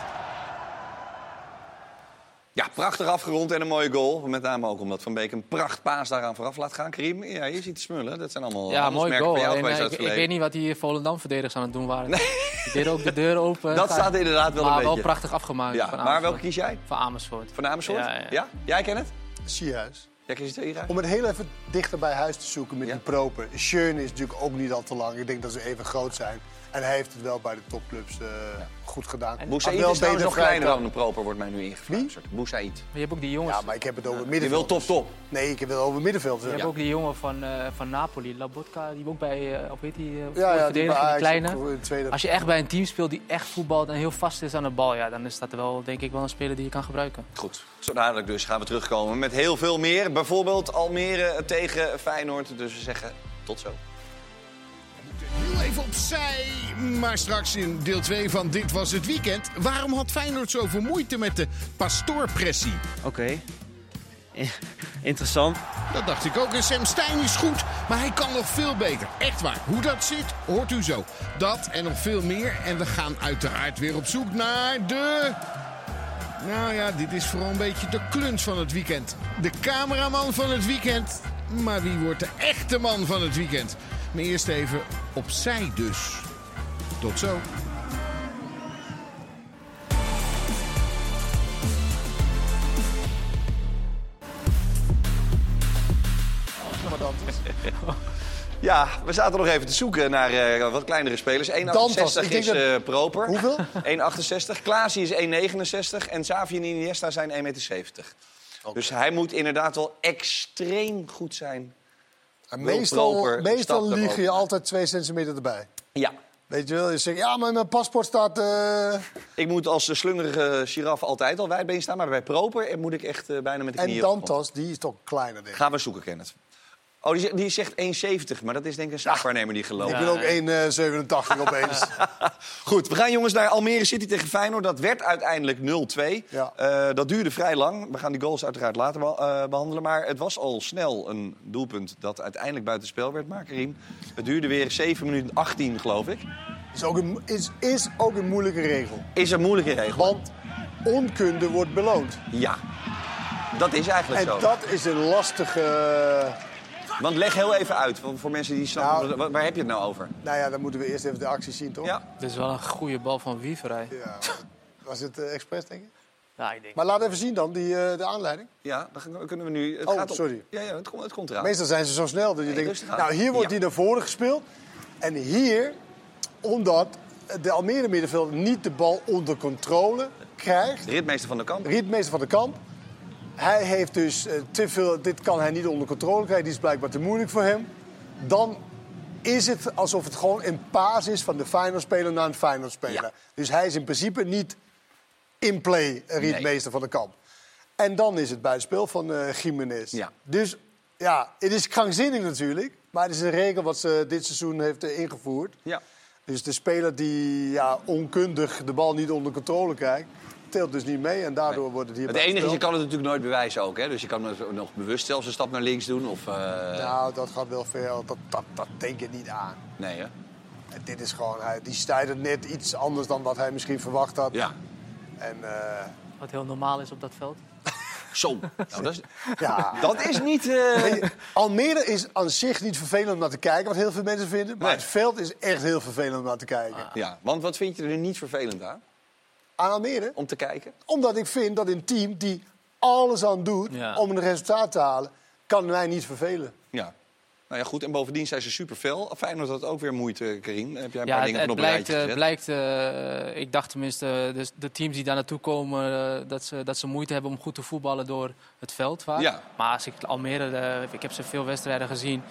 [SPEAKER 1] Ja, prachtig afgerond en een mooie goal. Met name ook omdat Van Beek een prachtpaas daaraan vooraf laat gaan. Karim, ja, je ziet te smullen. Dat zijn allemaal
[SPEAKER 5] Ja, mooi
[SPEAKER 1] handelsmerken
[SPEAKER 5] goal.
[SPEAKER 1] jou
[SPEAKER 5] eh, ik,
[SPEAKER 1] het
[SPEAKER 5] weet niet wat die Volendam-verdedigers aan het doen waren. Die deden ook de deur open.
[SPEAKER 1] Dat staat inderdaad wel een
[SPEAKER 5] maar wel
[SPEAKER 1] beetje.
[SPEAKER 5] prachtig afgemaakt.
[SPEAKER 1] Ja,
[SPEAKER 5] van
[SPEAKER 1] maar welke kies jij?
[SPEAKER 5] Van Amersfoort.
[SPEAKER 1] Van Amersfoort?
[SPEAKER 5] Ja, ja.
[SPEAKER 1] Ja? Jij kent het?
[SPEAKER 4] Sierhuis.
[SPEAKER 1] Het hieruit?
[SPEAKER 4] Om het heel even dichter bij huis te zoeken met die proper. Schöne is natuurlijk ook niet al te lang. Ik denk dat ze even groot zijn. En hij heeft het wel bij de topclubs eh, goed gedaan.
[SPEAKER 1] Boussaïd is trouwens nog kleiner dan een proper, wordt mij nu ingefluisterd. Boussaïd.
[SPEAKER 5] Maar je hebt ook die jongens.
[SPEAKER 4] Ja, maar ik heb het over het
[SPEAKER 1] Je wil
[SPEAKER 4] middenveld.
[SPEAKER 1] top top.
[SPEAKER 4] Nee, ik heb het over het middenveld.
[SPEAKER 5] Je hebt ook die jongen van, eh, van Napoli, Labotka, die ook bij, eh of weet die, uh,
[SPEAKER 4] Ja, ja, die
[SPEAKER 5] kleine. Als je echt bij een team speelt die echt voetbalt en heel vast is aan de bal, ja, dan is dat wel, denk ik, wel een speler die je kan gebruiken.
[SPEAKER 1] Goed, zo dadelijk dus gaan we terugkomen met heel veel meer. Bijvoorbeeld Almere tegen Feyenoord. Dus we zeggen tot zo.
[SPEAKER 2] Heel even opzij. Maar straks in deel 2 van Dit Was Het Weekend. Waarom had Feyenoord zoveel moeite met de pastoorpressie?
[SPEAKER 25] Oké. Interessant.
[SPEAKER 2] Dat dacht ik ook. En Sam Stein is goed, maar hij kan nog veel beter. Echt waar. Hoe dat zit, hoort u zo. Dat en nog veel meer. En we gaan uiteraard weer op zoek naar de... Nou ja, dit is vooral een beetje de kluns van het weekend. De cameraman van het weekend. Maar wie wordt de echte man van het weekend? Maar eerst even opzij dus. Tot zo.
[SPEAKER 1] Ja, we zaten nog even te zoeken naar eh, wat kleinere spelers. 1,68
[SPEAKER 4] Dantas, ik denk
[SPEAKER 1] is
[SPEAKER 4] dat-
[SPEAKER 1] eh, proper.
[SPEAKER 4] Hoeveel?
[SPEAKER 1] 1,68. Klaasie is 1,69. En Xavi en Iniesta zijn 1,70 meter. Dus hij moet inderdaad wel extreem goed zijn.
[SPEAKER 4] En meestal meestal lieg je altijd twee centimeter erbij.
[SPEAKER 1] Ja.
[SPEAKER 4] Weet je wel, je zegt, ja, maar mijn paspoort staat... eh,
[SPEAKER 1] Ik moet als slungerige giraf altijd al wijdbeen staan. Maar bij proper moet ik echt eh, bijna met de
[SPEAKER 4] En
[SPEAKER 1] knieën grond.
[SPEAKER 4] Dantas, die is toch kleiner, denk ik.
[SPEAKER 1] Gaan we zoeken, Kenneth. Oh, die, zegt- die zegt 1,70. Maar dat is denk ik een zaakwaarnemer die gelooft.
[SPEAKER 4] Ik ben ook 1,87 opeens.
[SPEAKER 1] Goed, we gaan jongens naar Almere City tegen Feyenoord. Dat werd uiteindelijk 0-2. Eh, dat duurde vrij lang. We gaan die goals uiteraard later eh, behandelen. Maar het was al snel een doelpunt dat uiteindelijk buitenspel werd, maar Karim. Het duurde weer 7 minuten 18, geloof ik.
[SPEAKER 4] Is ook een, is, is ook een moeilijke regel.
[SPEAKER 1] Is een moeilijke regel.
[SPEAKER 4] Want onkunde wordt beloond.
[SPEAKER 1] Ja, dat is eigenlijk
[SPEAKER 4] En
[SPEAKER 1] zo.
[SPEAKER 4] dat is een lastige...
[SPEAKER 1] Want leg heel even uit, voor, voor mensen die snappen,
[SPEAKER 4] Nou-
[SPEAKER 1] waar, heb je het nou over?
[SPEAKER 4] Nou ja, dan moeten we eerst even de actie zien, toch?
[SPEAKER 1] Ja.
[SPEAKER 5] Dit is wel een goede bal van Wieverij.
[SPEAKER 4] Ja. Was het eh, expres, denk je?
[SPEAKER 5] Ja, ik denk.
[SPEAKER 4] Maar laat even zien dan, die, eh, de aanleiding.
[SPEAKER 1] Ja, dan kunnen we nu... Het
[SPEAKER 4] Oh,
[SPEAKER 1] gaat
[SPEAKER 4] sorry.
[SPEAKER 1] Ja, ja het, komt, het komt eraan.
[SPEAKER 4] Meestal zijn ze zo snel dat je
[SPEAKER 1] Nee,
[SPEAKER 4] denkt... Nou, hier wordt
[SPEAKER 1] Ja.
[SPEAKER 4] hij naar voren gespeeld. En hier, omdat de Almere middenvelder niet de bal onder controle krijgt...
[SPEAKER 1] Ritmeester van de kamp.
[SPEAKER 4] Ritmeester van de kamp. Hij heeft dus eh, te veel... Dit kan hij niet onder controle krijgen. Die is blijkbaar te moeilijk voor hem. Dan is het alsof het gewoon een paas is van de Feyenoord-speler naar een Feyenoord-speler. Dus hij is in principe niet in play, een ritmeester van de kamp. En dan is het buitenspel van eh Jiménez.
[SPEAKER 1] Ja.
[SPEAKER 4] Dus ja, het is krankzinnig natuurlijk. Maar het is een regel wat ze dit seizoen heeft eh, ingevoerd.
[SPEAKER 1] Ja.
[SPEAKER 4] Dus de speler die ja, onkundig de bal niet onder controle krijgt... telt dus niet mee en daardoor wordt het hier
[SPEAKER 1] Het enige is, je kan het natuurlijk nooit bewijzen ook. Hè? Dus je kan het nog bewust zelfs een stap naar links doen. Of, eh,
[SPEAKER 4] Nou, dat gaat wel ver. Dat, dat, dat denk je niet aan.
[SPEAKER 1] Nee, hè?
[SPEAKER 4] En dit is gewoon... Hij, die stijdt net iets anders dan wat hij misschien verwacht had.
[SPEAKER 1] Ja.
[SPEAKER 4] En eh,
[SPEAKER 5] Wat heel normaal is op dat veld.
[SPEAKER 1] Zo. Nou, dat, is,
[SPEAKER 4] ja...
[SPEAKER 1] dat is niet... eh,
[SPEAKER 4] je, Almere is aan zich niet vervelend om naar te kijken, wat heel veel mensen vinden. Maar
[SPEAKER 1] Nee.
[SPEAKER 4] het veld is echt heel vervelend om naar te kijken.
[SPEAKER 1] Ja, want wat vind je er niet vervelend aan?
[SPEAKER 4] Aan Almere?
[SPEAKER 1] Om te kijken?
[SPEAKER 4] Omdat ik vind dat een team die alles aan doet
[SPEAKER 1] Ja.
[SPEAKER 4] om een resultaat te halen, kan mij niet vervelen.
[SPEAKER 1] Ja. Nou ja, goed. En bovendien zijn ze super fel. Feyenoord had ook weer moeite, Karim. Heb jij een
[SPEAKER 5] Ja,
[SPEAKER 1] paar
[SPEAKER 5] het,
[SPEAKER 1] dingen
[SPEAKER 5] het
[SPEAKER 1] op
[SPEAKER 5] blijkt,
[SPEAKER 1] rijtje
[SPEAKER 5] eh,
[SPEAKER 1] gezet?
[SPEAKER 5] blijkt eh, ik dacht tenminste, de, de teams die daar naartoe komen, eh, dat, ze, dat ze moeite hebben om goed te voetballen door het veld vaak.
[SPEAKER 1] Ja.
[SPEAKER 5] Maar als ik Almere, eh, ik heb ze veel wedstrijden gezien.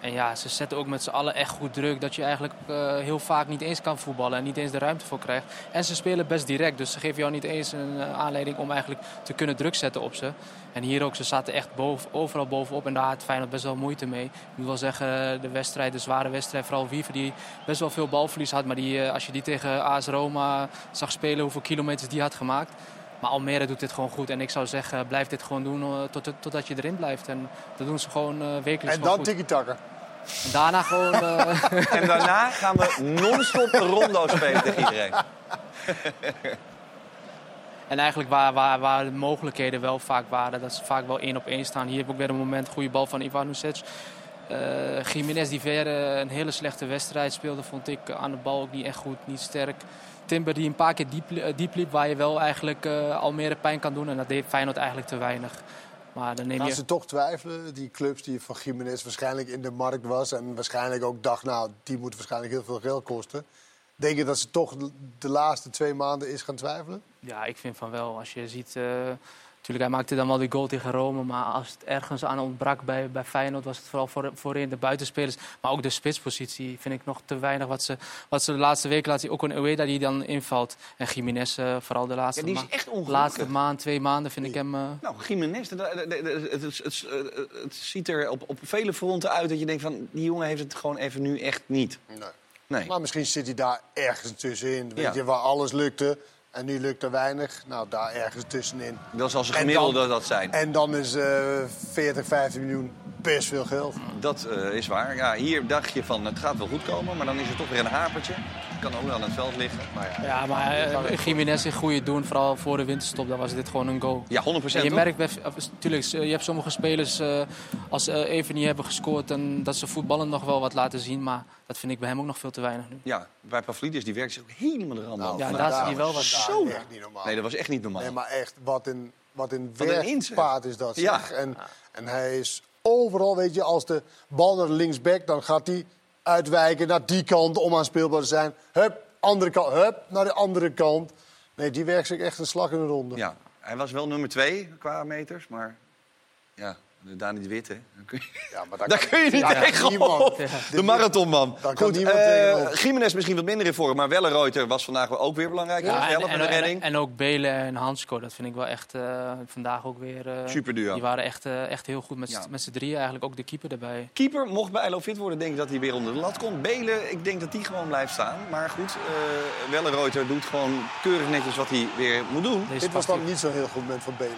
[SPEAKER 5] En ja, ze zetten ook met z'n allen echt goed druk. Dat je eigenlijk eh, heel vaak niet eens kan voetballen en niet eens de ruimte voor krijgt. En ze spelen best direct, dus ze geven jou niet eens een eh, aanleiding om eigenlijk te kunnen druk zetten op ze. En hier ook, ze zaten echt boven, overal bovenop en daar had Feyenoord best wel moeite mee. Ik moet wel zeggen, de wedstrijd, de zware wedstrijd, vooral Wiever die best wel veel balverlies had. Maar die, eh, als je die tegen AS Roma zag spelen, hoeveel kilometers die had gemaakt. Maar Almere doet dit gewoon goed. En ik zou zeggen, blijf dit gewoon doen eh, tot, totdat je erin blijft. En dat doen ze gewoon eh wekelijks
[SPEAKER 4] En dan tiki-taka.
[SPEAKER 5] En daarna gewoon... eh,
[SPEAKER 1] En daarna gaan we non-stop een rondo spelen tegen iedereen.
[SPEAKER 5] En eigenlijk waar, waar, waar de mogelijkheden wel vaak waren, dat ze vaak wel één op één staan. Hier heb ik weer een moment, goede bal van Ivanusic. Eh Jiménez die weer eh, een hele slechte wedstrijd speelde, vond ik aan de bal ook niet echt goed, niet sterk. Timber die een paar keer diep, eh, diep liep, waar je wel eigenlijk eh, Almere pijn kan doen. En dat deed Feyenoord eigenlijk te weinig. Maar dan neem je...
[SPEAKER 4] ze toch twijfelen, die clubs die van Jiménez waarschijnlijk in de markt was... en waarschijnlijk ook dacht, nou, die moet waarschijnlijk heel veel geld kosten. Denk je dat ze toch de laatste twee maanden is gaan twijfelen?
[SPEAKER 5] Ja, ik vind van wel. Als je ziet, eh, natuurlijk hij maakte dan wel die goal tegen Rome, maar als het ergens aan ontbrak bij, bij Feyenoord was het vooral voor, voorin de buitenspelers, maar ook de spitspositie vind ik nog te weinig wat ze, wat ze de laatste weken laten zien. Ook een Ueda die dan invalt en Jiménez eh, vooral de laatste,
[SPEAKER 1] Ja, die is
[SPEAKER 5] ma-
[SPEAKER 1] echt ongelukkig.
[SPEAKER 5] laatste maand, twee maanden vind ik hem. eh,
[SPEAKER 1] Nou, Jiménez, het, het, het, het, het ziet er op, op vele fronten uit dat je denkt van... die jongen heeft het gewoon even nu echt niet.
[SPEAKER 4] Nee.
[SPEAKER 1] Nee.
[SPEAKER 4] Maar misschien zit hij daar ergens tussenin. Weet
[SPEAKER 1] Ja.
[SPEAKER 4] je, waar alles lukte en nu lukt er weinig. Nou, daar ergens tussenin.
[SPEAKER 1] Dat zal ze
[SPEAKER 4] En
[SPEAKER 1] gemiddelde
[SPEAKER 4] dan-
[SPEAKER 1] dat zijn.
[SPEAKER 4] En dan is eh 40, 15 miljoen best veel geld.
[SPEAKER 1] Dat eh, is waar. Ja, hier dacht je van het gaat wel goed komen, maar dan is er toch weer een hapertje. Kan ook wel aan het veld liggen. Maar ja,
[SPEAKER 5] Ja, maar eh, Jiménez in goede doen, vooral voor de winterstop, dan was dit gewoon een goal.
[SPEAKER 1] Ja, 100%
[SPEAKER 5] En je merkt, natuurlijk, je hebt sommige spelers, eh, als ze even niet hebben gescoord, dan, dat ze voetballen nog wel wat laten zien. Maar dat vind ik bij hem ook nog veel te weinig nu.
[SPEAKER 1] Ja, bij Pavlidis, die werkt zich ook helemaal de rand af.
[SPEAKER 5] ja, daar
[SPEAKER 1] daar
[SPEAKER 5] zie je wel wat-
[SPEAKER 1] Zo.
[SPEAKER 4] Echt niet normaal.
[SPEAKER 1] Nee, dat was echt niet normaal.
[SPEAKER 4] Nee, maar echt, wat een, wat een
[SPEAKER 1] Wat
[SPEAKER 4] werkpaard is dat.
[SPEAKER 1] Ja.
[SPEAKER 4] Zeg. En, en hij is overal, weet je, als de bal naar linksback... dan gaat hij uitwijken naar die kant om aan speelbaar te zijn. Hup, andere kant, hup, naar de andere kant. Nee, die werkt zich echt een slag in de ronde.
[SPEAKER 1] Ja, hij was wel nummer twee qua meters, maar ja, Dani de Witte. Dan kun je,
[SPEAKER 4] Ja, maar daar
[SPEAKER 1] daar kun je niet
[SPEAKER 4] daar
[SPEAKER 1] tegenop.
[SPEAKER 4] niemand.
[SPEAKER 1] De marathonman.
[SPEAKER 4] Daar kan
[SPEAKER 1] Goed,
[SPEAKER 4] niemand
[SPEAKER 1] eh. Jiménez misschien wat minder in vorm, maar Wellenreuter was vandaag ook weer belangrijk. Ja,
[SPEAKER 5] Ja, en,
[SPEAKER 1] met
[SPEAKER 5] en,
[SPEAKER 1] de
[SPEAKER 5] en,
[SPEAKER 1] redding.
[SPEAKER 5] en ook Belen en Hansko, dat vind ik wel echt eh, vandaag ook weer... eh,
[SPEAKER 1] Superduo.
[SPEAKER 5] Die waren echt, eh, echt heel goed met, z'n-
[SPEAKER 1] Ja.
[SPEAKER 5] met z'n drieën, eigenlijk ook de keeper erbij.
[SPEAKER 1] Keeper mocht bij ILO fit worden, denk ik dat hij weer onder de lat komt. Belen, ik denk dat die gewoon blijft staan. Maar goed, eh Wellenreuter doet gewoon keurig netjes wat hij weer moet doen.
[SPEAKER 4] Dit was dan niet zo'n heel goed moment van Belen.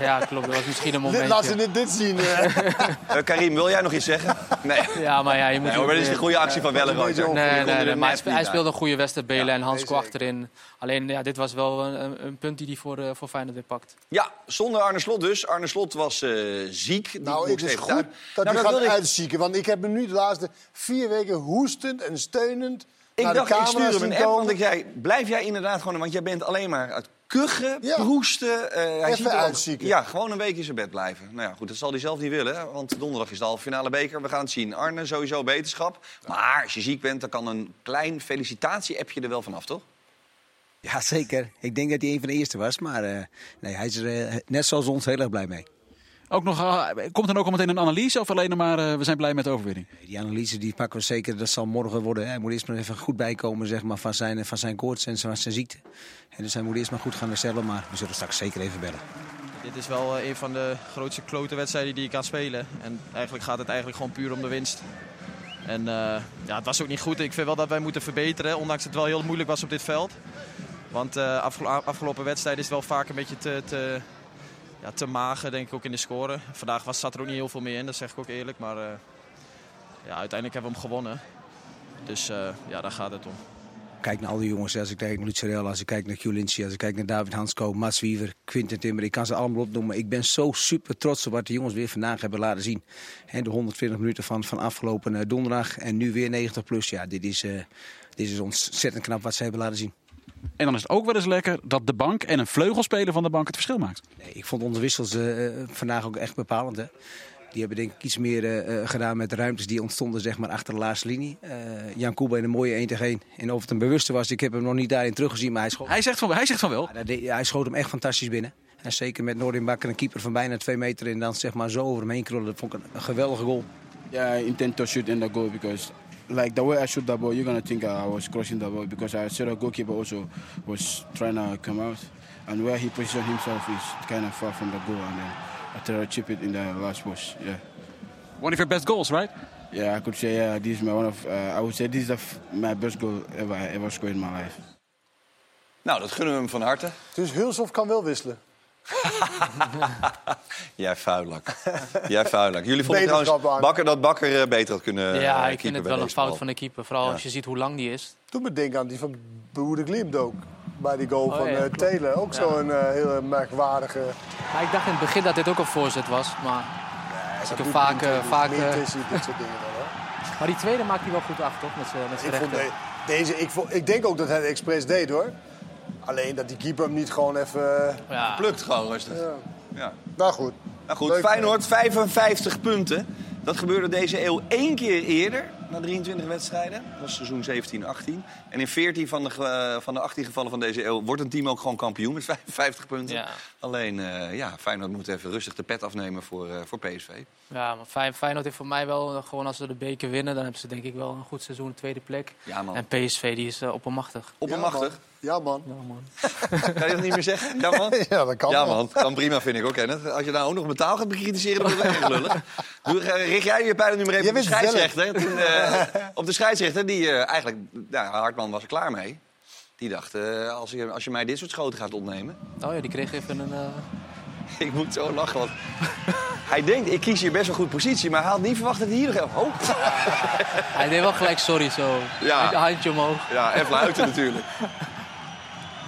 [SPEAKER 5] Ja, klopt. Dat was misschien een momentje.
[SPEAKER 4] Laat ze dit, dit zien. eh.
[SPEAKER 1] Eh, Karim, wil jij nog iets zeggen? Nee.
[SPEAKER 5] Ja, maar ja, je moet...
[SPEAKER 1] Nee, maar dit is de goede actie van Welleroy.
[SPEAKER 5] Nee, nee, nee,
[SPEAKER 1] er
[SPEAKER 5] maar hij, speelde een goede wedstrijd, Belen
[SPEAKER 1] Ja,
[SPEAKER 5] en Hans
[SPEAKER 1] nee,
[SPEAKER 5] kwam achterin. Alleen, ja, dit was wel een, een punt die hij voor, eh, voor Feyenoord weer pakt.
[SPEAKER 1] Ja, zonder Arne Slot dus. Arne Slot was eh, ziek. Die
[SPEAKER 4] Nou, het is
[SPEAKER 1] even
[SPEAKER 4] goed dat
[SPEAKER 1] Nou,
[SPEAKER 4] hij gaat
[SPEAKER 1] ik-
[SPEAKER 4] uitzieken. Want ik heb hem nu de laatste vier weken hoestend en steunend
[SPEAKER 1] Ik
[SPEAKER 4] naar
[SPEAKER 1] dacht,
[SPEAKER 4] de
[SPEAKER 1] ik
[SPEAKER 4] camera
[SPEAKER 1] stuur hem een app, want ik zei, blijf jij inderdaad gewoon... Want jij bent alleen maar uit kuchen, proesten. eh, hij
[SPEAKER 4] Even
[SPEAKER 1] ziet er
[SPEAKER 4] uitzieken.
[SPEAKER 1] Ja, gewoon een week in zijn bed blijven. Nou ja, goed, dat zal hij zelf niet willen. Want donderdag is de halve finale beker. We gaan het zien. Arne, sowieso beterschap. Maar als je ziek bent, dan kan een klein felicitatie-appje er wel vanaf, toch?
[SPEAKER 25] Ja, zeker. Ik denk dat hij een van de eerste was. Maar eh, nee, hij is er eh, net zoals ons heel erg blij mee.
[SPEAKER 26] Ook nog, eh, komt er ook al meteen een analyse of alleen nog maar eh, we zijn blij met de overwinning?
[SPEAKER 25] Die analyse die pakken we zeker. Dat zal morgen worden. hè. Hij moet eerst maar even goed bijkomen zeg maar, van, zijn, van zijn koorts en van zijn ziekte. En dus hij moet eerst maar goed gaan herstellen. Maar we zullen straks zeker even bellen.
[SPEAKER 27] Dit is wel eh, een van de grootste klote wedstrijden die je kan spelen. En eigenlijk gaat het eigenlijk gewoon puur om de winst. En eh, ja, het was ook niet goed. Ik vind wel dat wij moeten verbeteren, ondanks het wel heel moeilijk was op dit veld. Want eh afgelo- afgelopen wedstrijd is het wel vaak een beetje te, te, ja, te mager, denk ik ook in de score. Vandaag was, zat er ook niet heel veel meer in, dat zeg ik ook eerlijk. Maar eh, ja, uiteindelijk hebben we hem gewonnen. Dus eh, ja, daar gaat het om.
[SPEAKER 25] Kijk naar al die jongens. Als ik kijk naar Lucerel, als ik kijk naar Culinci, als ik kijk naar David Hansko, Mats Wiever, Quinten Timmer. Ik kan ze allemaal opnoemen. Ik ben zo super trots op wat de jongens weer vandaag hebben laten zien. Hè, de 120 minuten van, van afgelopen eh, donderdag en nu weer 90 plus. Ja, dit is, dit is ontzettend knap wat ze hebben laten zien.
[SPEAKER 26] En dan is het ook wel eens lekker dat de bank en een vleugelspeler van de bank het verschil maakt.
[SPEAKER 25] Nee, ik vond onze wissels eh, eh, vandaag ook echt bepalend. Hè. Die hebben denk ik iets meer eh, gedaan met de ruimtes die ontstonden zeg maar, achter de laatste linie. Eh, Jan Koeba in een mooie 1 tegen 1. En of het een bewuste was, ik heb hem nog niet daarin teruggezien. Maar hij, schoot...
[SPEAKER 26] hij, zegt van, hij zegt van wel.
[SPEAKER 25] Ja, deed- ja, hij schoot hem echt fantastisch binnen. En zeker met Noordin Bakker, een keeper van bijna 2 meter. En dan zeg maar zo over hem heen krullen. Dat vond ik een, een geweldige goal.
[SPEAKER 28] Yeah, I intend to shoot in the goal because, like the way I shoot the ball, you're gonna think I was crossing the ball because I saw the goalkeeper also was trying to come out, and where he positioned himself is kind of far from the goal, and then I tried to chip it in the last post. Yeah.
[SPEAKER 26] One of your best goals, right?
[SPEAKER 28] Yeah, I could say yeah, this is my one of. Uh, I would say this is the f- my best goal ever I ever scored in my life.
[SPEAKER 1] Nou, dat gunnen we hem van harte.
[SPEAKER 4] Dus Hulshoff kan wel wisselen.
[SPEAKER 1] Jij vuilak. Jij vuilak. Jullie vonden trouwens. Bakker, dat Bakker eh, beter had kunnen eh,
[SPEAKER 5] ja, ik
[SPEAKER 1] keeper
[SPEAKER 5] vind het
[SPEAKER 1] bij
[SPEAKER 5] wel een
[SPEAKER 1] deze
[SPEAKER 5] fout
[SPEAKER 1] bal.
[SPEAKER 5] van de keeper. Vooral
[SPEAKER 1] Ja.
[SPEAKER 5] als je ziet hoe lang die is.
[SPEAKER 4] Toen me denken aan die van Behoede Glimt ook. Bij die goal
[SPEAKER 5] Oh,
[SPEAKER 4] van
[SPEAKER 5] ja,
[SPEAKER 4] eh,
[SPEAKER 5] klopt.
[SPEAKER 4] Taylor. Ook
[SPEAKER 5] Ja.
[SPEAKER 4] zo'n eh, hele merkwaardige...
[SPEAKER 5] Maar ik dacht in het begin dat dit ook een voorzet was. Maar als ik
[SPEAKER 4] dat
[SPEAKER 5] hem
[SPEAKER 4] doet
[SPEAKER 5] vaak... Eh, vaak eh,
[SPEAKER 4] dit soort dingen wel, hoor.
[SPEAKER 5] maar die tweede maakt hij wel goed af, toch? Met zijn met zijn
[SPEAKER 4] Ik, vond
[SPEAKER 5] rechter.
[SPEAKER 4] de- deze, ik, vond, ik denk ook dat hij het expres deed, hoor. Alleen dat die keeper hem niet gewoon even...
[SPEAKER 5] Ja.
[SPEAKER 1] Plukt gewoon rustig.
[SPEAKER 4] Ja.
[SPEAKER 1] Ja.
[SPEAKER 4] Nou goed.
[SPEAKER 1] Nou goed,
[SPEAKER 4] Leuk.
[SPEAKER 1] Feyenoord 55 punten. Dat gebeurde deze eeuw één keer eerder, na 23 wedstrijden. Dat was seizoen 17-18. En in 14 van de, eh, van de 18 gevallen van deze eeuw wordt een team ook gewoon kampioen met 55 punten.
[SPEAKER 5] Ja.
[SPEAKER 1] Alleen, eh, ja, Feyenoord moet even rustig de pet afnemen voor, eh, voor PSV.
[SPEAKER 5] Ja, maar Fey- Feyenoord heeft voor mij wel, gewoon als ze de beker winnen, dan hebben ze denk ik wel een goed seizoen, tweede plek.
[SPEAKER 1] Ja, man.
[SPEAKER 5] En PSV die is eh, oppermachtig.
[SPEAKER 1] Oppermachtig?
[SPEAKER 4] Ja, man.
[SPEAKER 5] Ja, man.
[SPEAKER 1] Kan je dat niet meer zeggen? Ja, man?
[SPEAKER 4] Ja, dat kan
[SPEAKER 1] Ja, man. Kan prima, vind ik ook. Als je nou ook nog metaal gaat bekritiseren, dan wordt het lullig. Doe, richt jij je pijlen nu maar even op de scheidsrechter. Toen, eh, op de scheidsrechter, die eh, eigenlijk... Nou, Hartman was er klaar mee. Die dacht, eh, als, je, als je mij dit soort schoten gaat opnemen...
[SPEAKER 5] Oh ja, die kreeg even een... eh,
[SPEAKER 1] Ik moet zo lachen, want hij denkt, ik kies hier best wel goed positie... maar hij had niet verwacht dat hij hier nog even... Oh.
[SPEAKER 5] Hij deed wel gelijk sorry zo.
[SPEAKER 1] Ja.
[SPEAKER 5] Een handje omhoog.
[SPEAKER 1] Ja, en fluiten natuurlijk.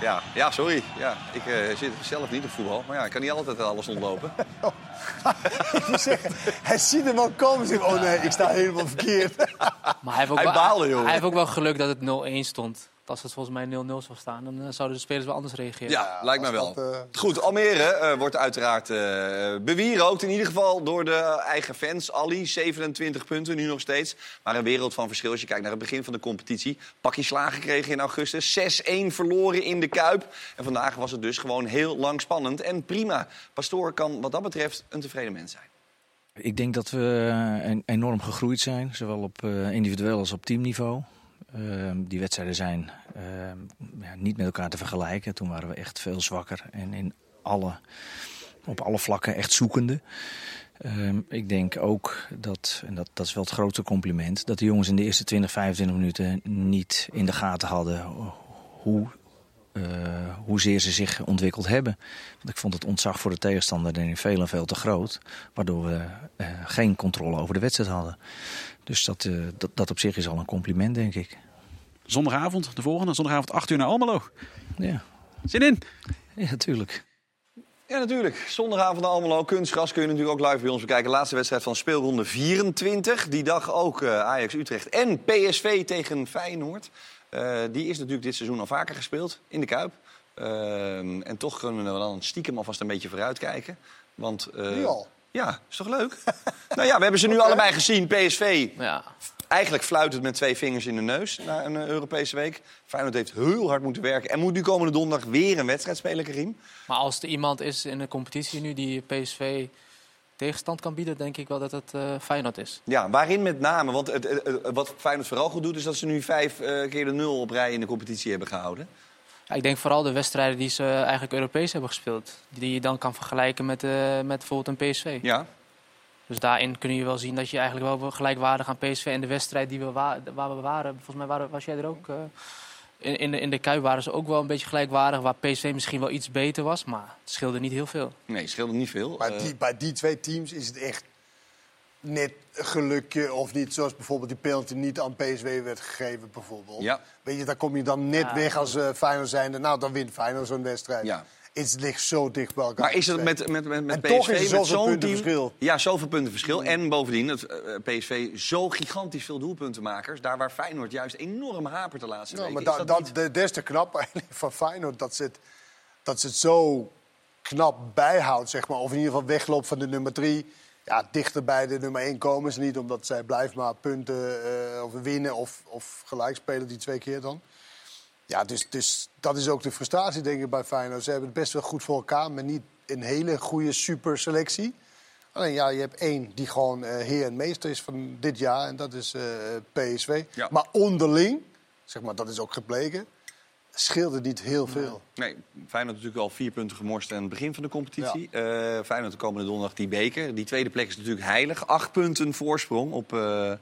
[SPEAKER 1] Ja, ja, sorry. Ja, ik eh, zit zelf niet op voetbal. Maar ja, ik kan niet altijd alles ontlopen.
[SPEAKER 4] Ik moet zeggen, hij ziet hem al komen. Zegt, oh nee, ik sta helemaal verkeerd.
[SPEAKER 5] Maar hij heeft ook,
[SPEAKER 1] Hij
[SPEAKER 5] wel,
[SPEAKER 1] baalde,
[SPEAKER 5] hij heeft ook wel geluk dat het 0-1 stond. Als het volgens mij 0-0 zou staan, dan eh, zouden de spelers wel anders reageren.
[SPEAKER 1] Ja, lijkt mij wel.
[SPEAKER 4] dat, eh,
[SPEAKER 1] Goed, Almere eh, wordt uiteraard eh bewierookt. In ieder geval door de eigen fans. Ali, 27 punten nu nog steeds. Maar een wereld van verschil als je kijkt naar het begin van de competitie. Pakje slagen gekregen in augustus. 6-1 verloren in de Kuip. En vandaag was het dus gewoon heel lang spannend. En prima. Pastoor kan wat dat betreft een tevreden mens zijn.
[SPEAKER 29] Ik denk dat we en- enorm gegroeid zijn, zowel op eh, individueel als op teamniveau. Ehm, die wedstrijden zijn ehm, ja, niet met elkaar te vergelijken. Toen waren we echt veel zwakker en in alle, op alle vlakken echt zoekende. Ehm, ik denk ook dat, en dat, dat is wel het grootste compliment, dat de jongens in de eerste 20, 25 minuten niet in de gaten hadden hoe eh, hoezeer ze zich ontwikkeld hebben. Want ik vond het ontzag voor de tegenstander in veel en veel te groot. Waardoor we eh, geen controle over de wedstrijd hadden. Dus dat, eh, dat, dat op zich is al een compliment, denk ik.
[SPEAKER 26] Zondagavond, de volgende. Zondagavond 8 uur naar Almelo.
[SPEAKER 29] Ja.
[SPEAKER 26] Zin in?
[SPEAKER 29] Ja, natuurlijk.
[SPEAKER 1] Ja, natuurlijk. Zondagavond naar Almelo. Kunstgras kun je natuurlijk ook live bij ons bekijken. Laatste wedstrijd van speelronde 24. Die dag ook eh, Ajax-Utrecht en PSV tegen Feyenoord. Eh, die is natuurlijk dit seizoen al vaker gespeeld in de Kuip. Ehm, en toch kunnen we dan stiekem alvast een beetje vooruitkijken. Want, eh,
[SPEAKER 4] Nu al?
[SPEAKER 1] Ja, is toch leuk? nou ja, we hebben ze nu allebei gezien. PSV
[SPEAKER 5] Ja.
[SPEAKER 1] eigenlijk fluitend met twee vingers in de neus na een eh, Europese week. Feyenoord heeft heel hard moeten werken. En moet nu komende donderdag weer een wedstrijd spelen, Karim.
[SPEAKER 5] Maar als er iemand is in de competitie nu die PSV tegenstand kan bieden, denk ik wel dat het eh, Feyenoord is.
[SPEAKER 1] Ja, waarin met name? Want het, het- het- wat Feyenoord vooral goed doet... is dat ze nu vijf eh, keer de nul op rij in de competitie hebben gehouden.
[SPEAKER 5] Ja, ik denk vooral de wedstrijden die ze eigenlijk Europees hebben gespeeld. Die je dan kan vergelijken met, eh, met bijvoorbeeld een PSV.
[SPEAKER 1] Ja.
[SPEAKER 5] Dus daarin kun je wel zien dat je eigenlijk wel gelijkwaardig aan PSV... en de wedstrijd die we wa- waar we waren, volgens mij waren, was jij er ook... eh, in, in, de, in de Kuip waren ze ook wel een beetje gelijkwaardig... waar PSV misschien wel iets beter was, maar het scheelde niet heel veel.
[SPEAKER 1] Nee, het scheelde niet veel.
[SPEAKER 4] Maar
[SPEAKER 1] Eh,
[SPEAKER 4] die, bij die twee teams is het echt net gelukje of niet. Zoals bijvoorbeeld die penalty niet aan PSW werd gegeven bijvoorbeeld.
[SPEAKER 1] Ja.
[SPEAKER 4] Weet je, daar kom je dan net
[SPEAKER 5] Ja.
[SPEAKER 4] weg als eh Feyenoord zijnde. Nou, dan wint Feyenoord zo'n wedstrijd.
[SPEAKER 1] Ja.
[SPEAKER 4] Het ligt zo dicht bij elkaar.
[SPEAKER 1] maar is het met, met, met, met PSV
[SPEAKER 4] toch is
[SPEAKER 1] met zo'n
[SPEAKER 4] punten
[SPEAKER 1] team...
[SPEAKER 4] verschil.
[SPEAKER 1] Ja, zoveel punten verschil. En bovendien, het eh, PSV zo gigantisch veel doelpuntenmakers. Daar waar Feyenoord juist enorm hapert de laatste
[SPEAKER 4] Nou,
[SPEAKER 1] weken.
[SPEAKER 4] maar da-
[SPEAKER 1] dat
[SPEAKER 4] dat,
[SPEAKER 1] niet-
[SPEAKER 4] de- des te knap van Feyenoord dat ze, het, dat ze het zo knap bijhoudt, zeg maar. Of in ieder geval wegloopt van de nummer drie. Ja, dichter bij de nummer één komen ze niet, omdat zij blijven maar punten eh, of winnen of, of gelijk spelen die twee keer dan. Ja, dus, dus dat is ook de frustratie, denk ik, bij Feyenoord. Ze hebben het best wel goed voor elkaar, maar niet een hele goede super selectie. Alleen ja, je hebt één die gewoon eh, heer en meester is van dit jaar. En dat is eh, PSV.
[SPEAKER 1] Ja.
[SPEAKER 4] Maar onderling, zeg maar, dat is ook gebleken, scheelde niet heel veel.
[SPEAKER 1] Nee, Feyenoord natuurlijk al vier punten gemorst aan het begin van de competitie. Eh Feyenoord de komende donderdag die beker. Die tweede plek is natuurlijk heilig. Acht punten voorsprong op eh,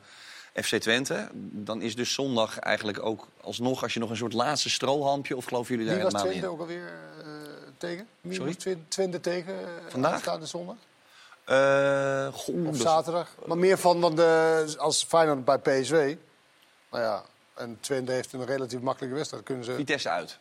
[SPEAKER 1] FC Twente. Dan is dus zondag eigenlijk ook alsnog, als je nog een soort laatste strohalmpje... of geloven jullie daar
[SPEAKER 4] Wie was
[SPEAKER 1] helemaal
[SPEAKER 4] Twente
[SPEAKER 1] in?
[SPEAKER 4] ook alweer eh, tegen? Wie
[SPEAKER 1] Sorry?
[SPEAKER 4] was Twente, tegen
[SPEAKER 1] Vandaag?
[SPEAKER 4] aanstaande zondag?
[SPEAKER 1] Eh, goh, dat-
[SPEAKER 4] zaterdag? Maar meer van, want eh, als Feyenoord bij PSV... Nou ja, en Twente heeft een relatief makkelijke wedstrijd. Kunnen ze...
[SPEAKER 1] Vitesse uit.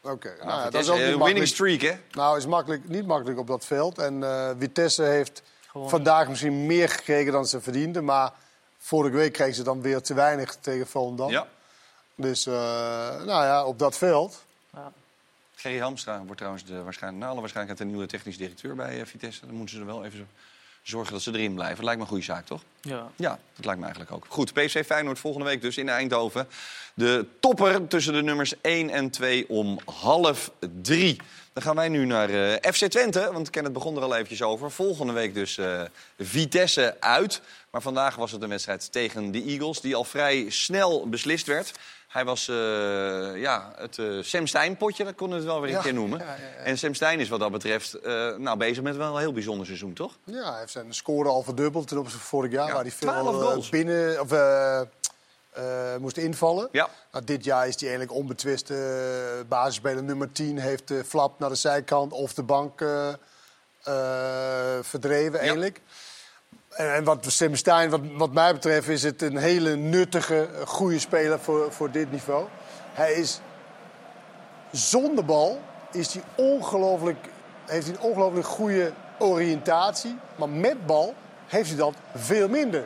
[SPEAKER 4] Oké,
[SPEAKER 1] Ja,
[SPEAKER 4] nou ja, dat is ook
[SPEAKER 1] eh,
[SPEAKER 4] niet
[SPEAKER 1] winning streak, hè?
[SPEAKER 4] Nou, is makkelijk, niet makkelijk op dat veld. En eh, Vitesse heeft
[SPEAKER 5] Gewoon-
[SPEAKER 4] vandaag misschien meer gekregen dan ze verdienden. Maar vorige week kregen ze dan weer te weinig tegen Volendam.
[SPEAKER 1] Ja.
[SPEAKER 4] Dus, eh, nou ja, op dat veld.
[SPEAKER 1] Gerry Hamstra wordt trouwens de, waarschijnlijk, naar alle waarschijnlijkheid de nieuwe technisch directeur bij eh, Vitesse. Dan moeten ze er wel even zo- zorgen dat ze erin blijven. Dat lijkt me een goede zaak, toch?
[SPEAKER 5] Ja.
[SPEAKER 1] Ja, dat lijkt me eigenlijk ook. Goed, PSV Feyenoord volgende week dus in Eindhoven. De topper tussen de nummers 1 en 2 om half drie. Dan gaan wij nu naar eh, FC Twente, want Kenneth begon er al eventjes over. Volgende week dus eh, Vitesse uit. Maar vandaag was het een wedstrijd tegen de Eagles... die al vrij snel beslist werd. Hij was eh, ja, het eh Sam Stein-potje, dat kon het wel weer een
[SPEAKER 4] Ja,
[SPEAKER 1] keer noemen.
[SPEAKER 4] ja, ja, ja.
[SPEAKER 1] En Sam Stein is wat dat betreft eh, nou, bezig met wel een heel bijzonder seizoen, toch?
[SPEAKER 4] Ja, hij heeft zijn score al verdubbeld ten opzichte van vorig jaar.
[SPEAKER 1] Ja,
[SPEAKER 4] waar hij
[SPEAKER 1] 12
[SPEAKER 4] veel binnen, of, moest invallen.
[SPEAKER 1] Ja.
[SPEAKER 4] Nou, dit jaar is hij eigenlijk onbetwist eh, basisspeler nummer 10. Heeft de flap naar de zijkant of de bank verdreven eigenlijk. En, wat Sam Stein, wat, wat mij betreft, is het een hele nuttige, eh, goede speler voor, voor dit niveau. Hij is zonder bal is hij ongelooflijk, heeft hij een ongelooflijk goede oriëntatie. Maar met bal heeft hij dat veel minder.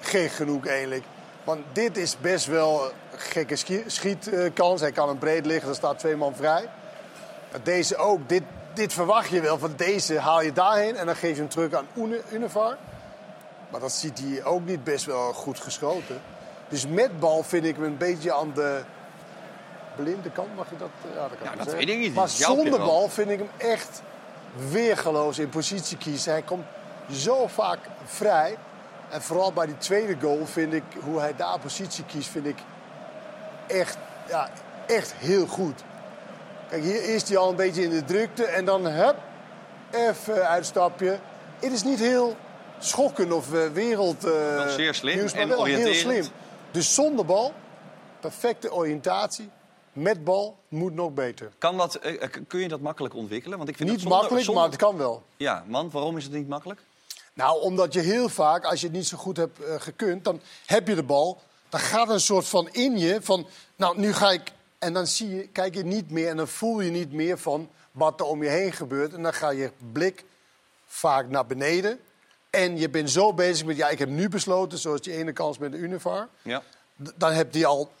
[SPEAKER 4] Gek genoeg eigenlijk. Want dit is best wel een gekke schi- schietkans. Hij kan hem breed liggen, er staat twee man vrij. Deze ook, dit, dit verwacht je wel. Van deze haal je daarheen en dan geef je hem terug aan Une- Univar. Maar dat ziet hij ook niet best wel goed geschoten. Dus met bal vind ik hem een beetje aan de blinde kant, mag je dat? Ja, dat kan
[SPEAKER 1] Ja, dat
[SPEAKER 4] zeggen.
[SPEAKER 1] weet ik niet.
[SPEAKER 4] Maar zonder bal vind ik hem echt weergeloos in positie kiezen. Hij komt zo vaak vrij. En vooral bij die tweede goal vind ik, hoe hij daar positie kiest, vind ik echt, ja, echt heel goed. Kijk, hier is hij al een beetje in de drukte en dan hup, even uitstapje. Het is niet heel schokkend of eh, wereld...
[SPEAKER 1] Wel zeer slim
[SPEAKER 4] nieuws,
[SPEAKER 1] en
[SPEAKER 4] wel heel slim. Dus zonder bal, perfecte oriëntatie. met bal moet nog beter.
[SPEAKER 1] Kan dat, eh, kun je dat makkelijk ontwikkelen? Want ik vind
[SPEAKER 4] Niet
[SPEAKER 1] zonder-
[SPEAKER 4] makkelijk,
[SPEAKER 1] zonder-
[SPEAKER 4] maar het kan wel.
[SPEAKER 1] Ja, want waarom is het niet makkelijk?
[SPEAKER 4] Nou, omdat je heel vaak, als je het niet zo goed hebt gekund, dan heb je de bal. Dan gaat een soort van in je, van, nou, nu ga ik... En dan zie je, kijk je niet meer en dan voel je niet meer van wat er om je heen gebeurt. En dan ga je blik vaak naar beneden. En je bent zo bezig met, ja, ik heb nu besloten, zoals die ene kans met de Univar.
[SPEAKER 1] Ja.
[SPEAKER 4] Dan heb die al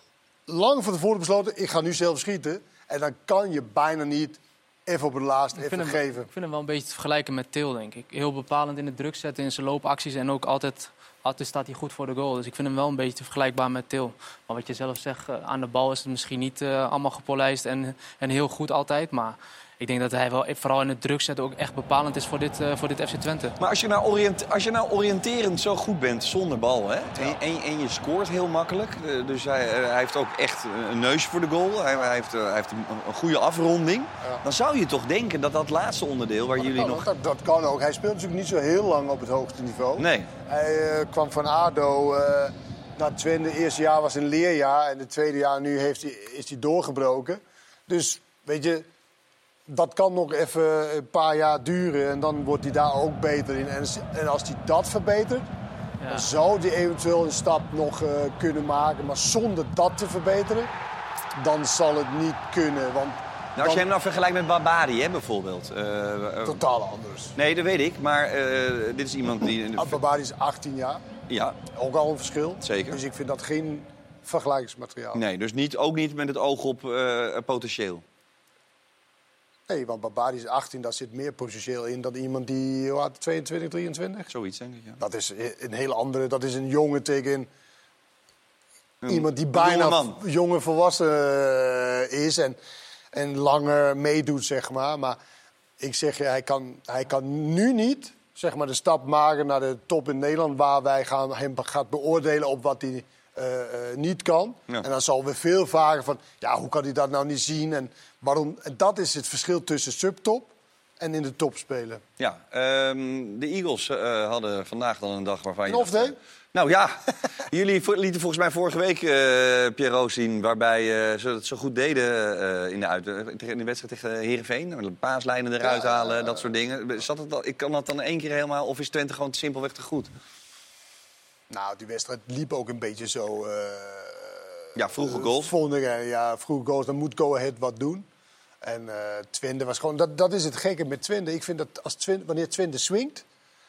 [SPEAKER 4] lang van tevoren besloten, ik ga nu zelf schieten. En dan kan je bijna niet even op het laatst
[SPEAKER 5] Ik
[SPEAKER 4] even
[SPEAKER 5] vind, hem,
[SPEAKER 4] geven.
[SPEAKER 5] ik vind hem wel een beetje te vergelijken met Til, denk ik. Heel bepalend in de druk zetten, in zijn loopacties en ook altijd, altijd staat hij goed voor de goal. Dus ik vind hem wel een beetje vergelijkbaar met Til. Maar wat je zelf zegt, eh, aan de bal is het misschien niet eh, allemaal gepolijst en, en heel goed altijd. Maar ik denk dat hij wel, vooral in het druk zetten, ook echt bepalend is voor dit, eh, voor dit FC Twente.
[SPEAKER 1] Maar als je, nou oriënt, als je nou oriënterend zo goed bent zonder bal, hè, en, en, en je scoort heel makkelijk. eh, Dus hij, eh, hij heeft ook echt een neus voor de goal. Hij, hij heeft, hij heeft een, een goede afronding. Dan zou je toch denken dat dat laatste onderdeel waar jullie
[SPEAKER 4] kan
[SPEAKER 1] nog...
[SPEAKER 4] dat, dat kan ook. Hij speelt natuurlijk niet zo heel lang op het hoogste niveau.
[SPEAKER 1] Nee.
[SPEAKER 4] Hij eh, kwam van ADO eh, naar Twente. Het eerste jaar was een leerjaar. En het tweede jaar nu heeft hij, is hij doorgebroken. Dus weet je, dat kan nog even een paar jaar duren. En dan wordt hij daar ook beter in. En, als- en als hij dat verbetert, dan zou hij eventueel een stap nog eh, kunnen maken. Maar zonder dat te verbeteren, dan zal het niet kunnen. Want
[SPEAKER 1] Nou, als je hem nou vergelijkt met Babadi, hè, bijvoorbeeld. eh, eh,
[SPEAKER 4] Totaal anders.
[SPEAKER 1] Nee, dat weet ik. Maar eh, dit is iemand die...
[SPEAKER 4] Babadi is 18 jaar.
[SPEAKER 1] Ja,
[SPEAKER 4] Ook al een verschil.
[SPEAKER 1] Zeker.
[SPEAKER 4] Dus ik vind dat geen vergelijkingsmateriaal.
[SPEAKER 1] nee, dus niet, ook niet met het oog op eh, potentieel.
[SPEAKER 4] Nee, want Babadi is 18, daar zit meer potentieel in dan iemand die hoe oud, 22, 23.
[SPEAKER 1] Zoiets, denk ik, ja.
[SPEAKER 4] Dat is een hele andere, dat is een jongen tegen
[SPEAKER 1] Een
[SPEAKER 4] iemand die
[SPEAKER 1] jonge
[SPEAKER 4] bijna jonge volwassen eh, is en, en langer meedoet, zeg maar. Maar ik zeg je, hij kan, hij kan nu niet zeg maar, de stap maken naar de top in Nederland... waar wij gaan, hem gaat beoordelen op wat hij niet kan.
[SPEAKER 1] Ja.
[SPEAKER 4] En dan zal we veel vragen van, ja, hoe kan hij dat nou niet zien? En, waarom? en dat is het verschil tussen subtop en in de top spelen.
[SPEAKER 1] Ja, ehm, de Eagles eh, hadden vandaag dan een dag waarvan je...
[SPEAKER 4] Een off day?
[SPEAKER 1] Nou ja, jullie lieten volgens mij vorige week eh Pierrot zien... waarbij eh, ze het zo goed deden eh, in, de uit, eh, in de wedstrijd tegen Heerenveen. De paaslijnen eruit halen, dat soort dingen. Zat het al, ik kan dat dan één keer helemaal... of is Twente gewoon simpelweg te goed?
[SPEAKER 4] Nou, die wedstrijd liep ook een beetje zo... eh,
[SPEAKER 1] Ja, vroege goals.
[SPEAKER 4] Volgende, ja, vroege goals. Dan moet Go Ahead wat doen. En eh Twente was gewoon... Dat, dat is het gekke met Twente. Ik vind dat als Twente, wanneer Twente swingt...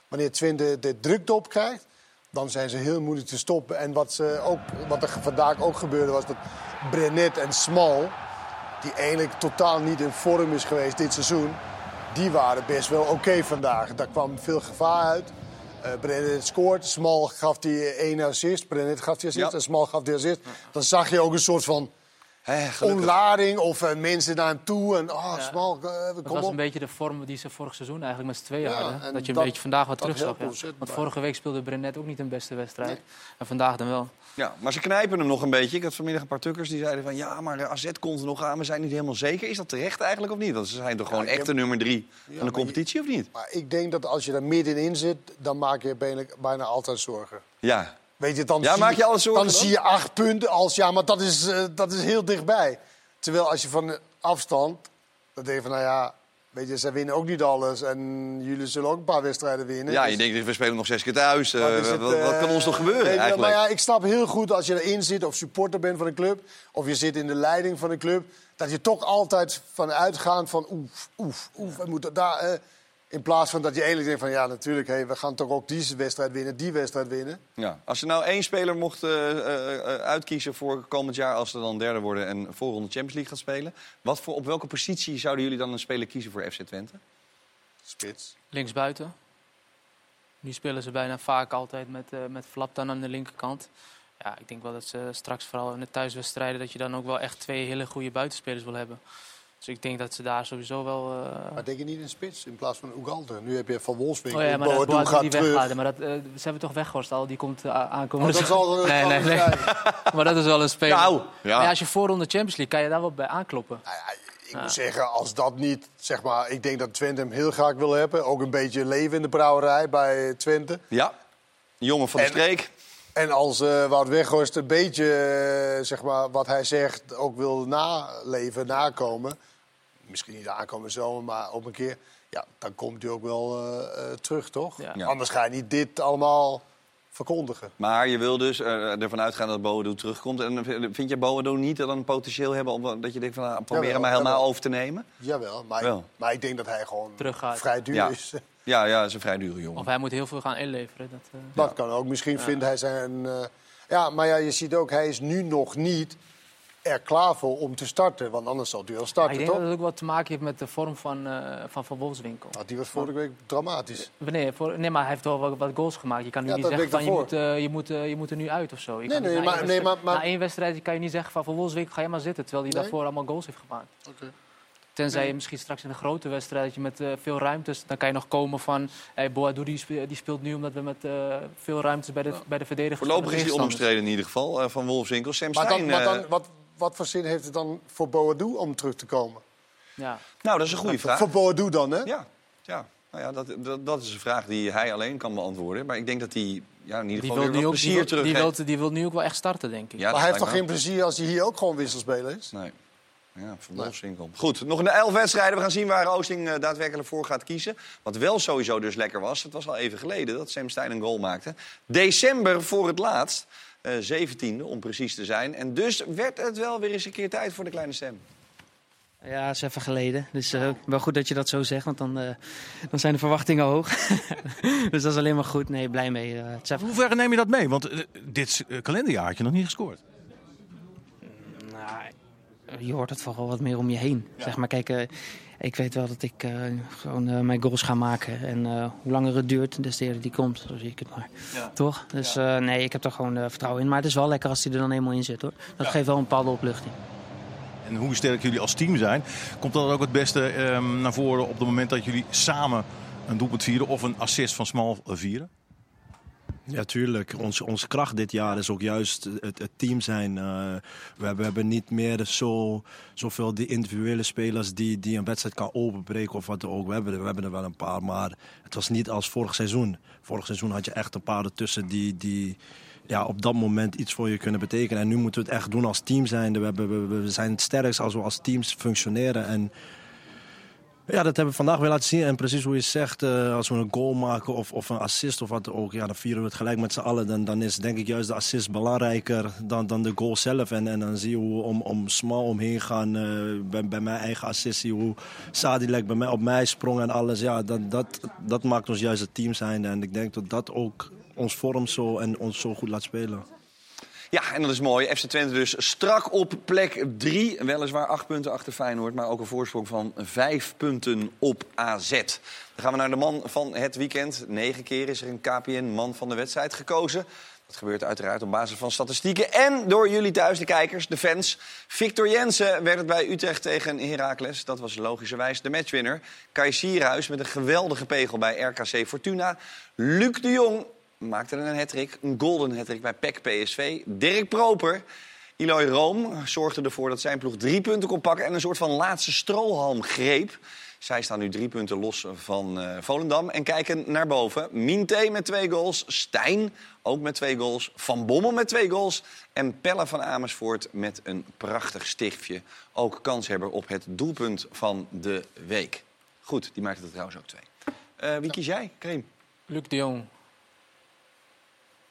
[SPEAKER 4] wanneer Twente de druk op krijgt... dan zijn ze heel moeilijk te stoppen. En wat, ze ook, wat er vandaag ook gebeurde was dat Brenet en Smal... die eigenlijk totaal niet in vorm is geweest dit seizoen... die waren best wel oké vandaag. Daar kwam veel gevaar uit. Brenet scoort, Smal gaf die één assist. Brenet gaf die assist
[SPEAKER 1] Ja.
[SPEAKER 4] en Smal gaf die assist. Dan zag je ook een soort van
[SPEAKER 1] gelukkig.
[SPEAKER 4] onlading of eh, mensen naar hem toe. En oh, Smal, eh,
[SPEAKER 5] Dat
[SPEAKER 4] kom
[SPEAKER 5] was
[SPEAKER 4] op.
[SPEAKER 5] een beetje de vorm die ze vorig seizoen eigenlijk met z'n tweeën
[SPEAKER 4] Ja,
[SPEAKER 5] hadden.
[SPEAKER 4] en
[SPEAKER 5] Dat je een
[SPEAKER 4] dat-
[SPEAKER 5] beetje vandaag wat
[SPEAKER 4] dat
[SPEAKER 5] terug zag.
[SPEAKER 4] helpt
[SPEAKER 5] Ja. Want vorige week speelde Brenet ook niet een beste wedstrijd. En vandaag dan wel.
[SPEAKER 1] Ja, maar ze knijpen hem nog een beetje. Ik had vanmiddag een paar tukkers die zeiden van... ja, maar de AZ komt er nog aan, we zijn niet helemaal zeker. Is dat terecht eigenlijk of niet? Want ze zijn toch gewoon echt de nummer drie van de competitie, of niet?
[SPEAKER 4] Maar ik denk dat als je er middenin zit, dan maak je bijna, bijna altijd zorgen.
[SPEAKER 1] Ja.
[SPEAKER 4] Weet je, dan
[SPEAKER 1] Ja,
[SPEAKER 4] zie
[SPEAKER 1] maak je alles
[SPEAKER 4] Dan, zie je acht punten als ja, maar dat is, eh, dat is heel dichtbij. Terwijl als je van de afstand, dan denk je van nou ja, weet je, zij winnen ook niet alles. En jullie zullen ook een paar wedstrijden winnen.
[SPEAKER 1] Ja,
[SPEAKER 4] Dus
[SPEAKER 1] je denkt, we spelen nog zes keer thuis. eh,
[SPEAKER 4] wat is het,
[SPEAKER 1] wat, wat kan
[SPEAKER 4] eh,
[SPEAKER 1] ons nog gebeuren
[SPEAKER 4] je,
[SPEAKER 1] eigenlijk?
[SPEAKER 4] Maar ja, ik snap heel goed als je erin zit of supporter bent van een club... of je zit in de leiding van een club... dat je toch altijd van uitgaat van oef, oef, oef. We moeten daar, eh, in plaats van dat je eigenlijk denkt van... ja, natuurlijk, hey, we gaan toch ook die wedstrijd winnen, die wedstrijd winnen.
[SPEAKER 1] Ja. Als je nou één speler mocht eh, eh, eh, uitkiezen voor komend jaar... als ze dan derde worden en voorronde Champions League gaat spelen... Wat voor, op welke positie zouden jullie dan een speler kiezen voor FC Twente?
[SPEAKER 4] Spits.
[SPEAKER 5] Linksbuiten. Nu spelen ze bijna vaak altijd met, eh met Flap dan aan de linkerkant. Ja, ik denk wel dat ze straks vooral in de thuiswedstrijden... dat je dan ook wel echt twee hele goede buitenspelers wil hebben. Dus ik denk dat ze daar sowieso wel... eh,
[SPEAKER 4] Maar denk je niet in spits in plaats van Ugalde? Nu heb je Van Wolfswinkel,
[SPEAKER 5] Oh ja, maar dat
[SPEAKER 4] Boadu
[SPEAKER 5] Boadu
[SPEAKER 4] gaat
[SPEAKER 5] die
[SPEAKER 4] terug.
[SPEAKER 5] weggaat. Maar dat, eh, ze hebben toch weggehorst al, die komt eh, aankomen.
[SPEAKER 4] Oh, dat zal er
[SPEAKER 5] nee, nee, nee. maar dat is wel een speler.
[SPEAKER 4] Nou, ja.
[SPEAKER 5] Maar als je voorronde Champions League, kan je daar wel bij aankloppen.
[SPEAKER 4] Ik moet zeggen, als dat niet, zeg maar, ik denk dat Twente hem heel graag wil hebben. Ook een beetje leven in de brouwerij bij Twente.
[SPEAKER 1] Ja, jongen van de
[SPEAKER 4] En-
[SPEAKER 1] streek.
[SPEAKER 4] En als eh Wout Weghorst een beetje zeg maar, wat hij zegt ook wil naleven, nakomen... misschien niet aankomen zomer, maar op een keer... Ja, dan komt hij ook wel eh, eh, terug, toch?
[SPEAKER 1] Ja.
[SPEAKER 4] Anders ga je niet dit allemaal verkondigen.
[SPEAKER 1] Maar je wil dus eh, ervan uitgaan dat Boadu terugkomt. En vind je Boadu niet dan een potentieel hebben... om dat je denkt van, nou, probeer hem helemaal
[SPEAKER 4] jawel.
[SPEAKER 1] over te nemen?
[SPEAKER 4] Jawel, maar,
[SPEAKER 1] Wel.
[SPEAKER 4] maar ik denk dat hij gewoon
[SPEAKER 5] Teruggaat.
[SPEAKER 4] vrij duur
[SPEAKER 1] Ja.
[SPEAKER 4] is.
[SPEAKER 1] Ja, ja, dat is een vrij dure jongen.
[SPEAKER 5] Of hij moet heel veel gaan inleveren. Dat, eh,
[SPEAKER 4] Dat kan ook. Misschien vindt hij zijn... eh, ja, maar ja, je ziet ook, hij is nu nog niet er klaar voor om te starten. Want anders zal hij wel
[SPEAKER 5] Maar ik
[SPEAKER 4] starten,
[SPEAKER 5] denk
[SPEAKER 4] toch?
[SPEAKER 5] dat het ook wat te maken heeft met de vorm van eh, Van, van Wolfswinkel.
[SPEAKER 4] Nou, die was vorige week dramatisch.
[SPEAKER 5] Nee, voor, nee, maar hij heeft wel wat, wat goals gemaakt. Je kan nu
[SPEAKER 4] Ja,
[SPEAKER 5] niet zeggen van je moet, eh, je, moet, eh, je moet er nu uit of zo. Je
[SPEAKER 4] Nee,
[SPEAKER 5] kan niet
[SPEAKER 4] nee,
[SPEAKER 5] na
[SPEAKER 4] maar-
[SPEAKER 5] één
[SPEAKER 4] nee,
[SPEAKER 5] wedstrijd-
[SPEAKER 4] maar- maar-
[SPEAKER 5] Na één wedstrijd kan je niet zeggen van Van Wolfswinkel ga je maar zitten. Terwijl hij
[SPEAKER 4] Nee?
[SPEAKER 5] daarvoor allemaal goals heeft gemaakt.
[SPEAKER 4] Oké.
[SPEAKER 5] Tenzij je misschien straks in een grote wedstrijd dat je met veel ruimtes... dan kan je nog komen van... Hey, Boadu die speelt, die speelt nu omdat we met eh, veel ruimtes bij de, bij de verdedigers...
[SPEAKER 1] Voorlopig is hij onomstreden in ieder geval, eh, van Wolfswinkel. Sam
[SPEAKER 4] Maar, dan, maar dan, wat, wat voor zin heeft het dan voor Boadu om terug te komen?
[SPEAKER 5] Ja.
[SPEAKER 1] Nou, dat is een goede vraag.
[SPEAKER 4] Voor Boadu dan, hè?
[SPEAKER 1] Ja, ja. Nou ja dat, dat, dat is een vraag die hij alleen kan beantwoorden. Maar ik denk dat hij ja, in ieder geval weer
[SPEAKER 5] nu
[SPEAKER 1] wat
[SPEAKER 5] ook,
[SPEAKER 1] plezier
[SPEAKER 5] die, wil, die, wil, die wil nu ook wel echt starten, denk ik.
[SPEAKER 1] Ja,
[SPEAKER 4] maar hij heeft toch geen plezier als hij hier ook gewoon wisselspeler is?
[SPEAKER 1] Nee. Ja, van Wolfswinkel. Goed, nog een elf wedstrijden. We gaan zien waar Oosting eh, daadwerkelijk voor gaat kiezen. Wat wel sowieso dus lekker was, het was al even geleden dat Sam Stein een goal maakte. December voor het laatst. Eh 17e om precies te zijn. En dus werd het wel weer eens een keer tijd voor de kleine Sam.
[SPEAKER 30] Ja, dat is even geleden. Dus eh, wel goed dat je dat zo zegt, want dan, eh, dan zijn de verwachtingen hoog. dus dat is alleen maar goed. Nee, blij mee. eh, het is even-
[SPEAKER 31] Hoe ver neem je dat mee? Want dit kalenderjaar had je nog niet gescoord.
[SPEAKER 30] Nou, je hoort het vooral wat meer om je heen. Zeg maar, kijk, eh, ik weet wel dat ik eh, gewoon eh, mijn goals ga maken. En eh, hoe langer het duurt, des te eerder die komt. Zo zie ik het maar.
[SPEAKER 31] Ja.
[SPEAKER 30] Toch? Dus eh, nee, ik heb er gewoon vertrouwen in. Maar het is wel lekker als hij er dan eenmaal in zit hoor. Dat geeft wel een bepaalde opluchting.
[SPEAKER 31] En hoe sterk jullie als team zijn, komt dat ook het beste ehm, naar voren op het moment dat jullie samen een doelpunt vieren of een assist van Smal eh, vieren?
[SPEAKER 18] Ja, tuurlijk. Onze, onze kracht dit jaar is ook juist het, het team zijn. Eh, we, hebben, we hebben niet meer zo, zoveel die individuele spelers die, die een wedstrijd kan openbreken of wat ook. We hebben, we hebben er wel een paar, maar het was niet als vorig seizoen. Vorig seizoen had je echt een paar ertussen die, die ja, op dat moment iets voor je kunnen betekenen. En nu moeten we het echt doen als team zijn. We, hebben, we, we zijn het sterkst als we als teams functioneren. En ja, dat hebben we vandaag weer laten zien. En precies hoe je zegt, eh, als we een goal maken of, of een assist of wat ook, ja, dan vieren we het gelijk met z'n allen. Dan, dan is denk ik juist de assist belangrijker dan, dan de goal zelf. En, en dan zie je hoe om, om smal omheen gaan. eh, bij, bij mijn eigen assist, zie je hoe Sadilek bij mij, op mij sprong en alles. Ja, dat, dat, dat maakt ons juist het team zijn. En ik denk dat dat ook ons vormt zo en ons zo goed laat spelen.
[SPEAKER 1] Ja, en dat is mooi. FC Twente dus strak op plek 3. Weliswaar acht punten achter Feyenoord, maar ook een voorsprong van vijf punten op AZ. Dan gaan we naar de man van het weekend. Negen keer is er een KPN man van de wedstrijd gekozen. Dat gebeurt uiteraard op basis van statistieken. En door jullie thuis, de kijkers, de fans. Victor Jensen werd het bij Utrecht tegen Heracles. Dat was logischerwijs de matchwinner. Kai Sierhuis met een geweldige pegel bij RKC Fortuna. Luc de Jong maakte een hattrick, een golden hattrick bij PEC PSV. Dirk Proper, Eloy Room zorgde ervoor dat zijn ploeg drie punten kon pakken... en een soort van laatste strohalm greep. Zij staan nu drie punten los van eh, Volendam en kijken naar boven. Minte met twee goals, Stijn ook met twee goals, Van Bommel met twee goals... en Pelle van Amersfoort met een prachtig stiftje. Ook kanshebber op het doelpunt van de week. Goed, die maakte er trouwens ook twee. Eh, wie kies jij, Karim?
[SPEAKER 5] Luc de Jong.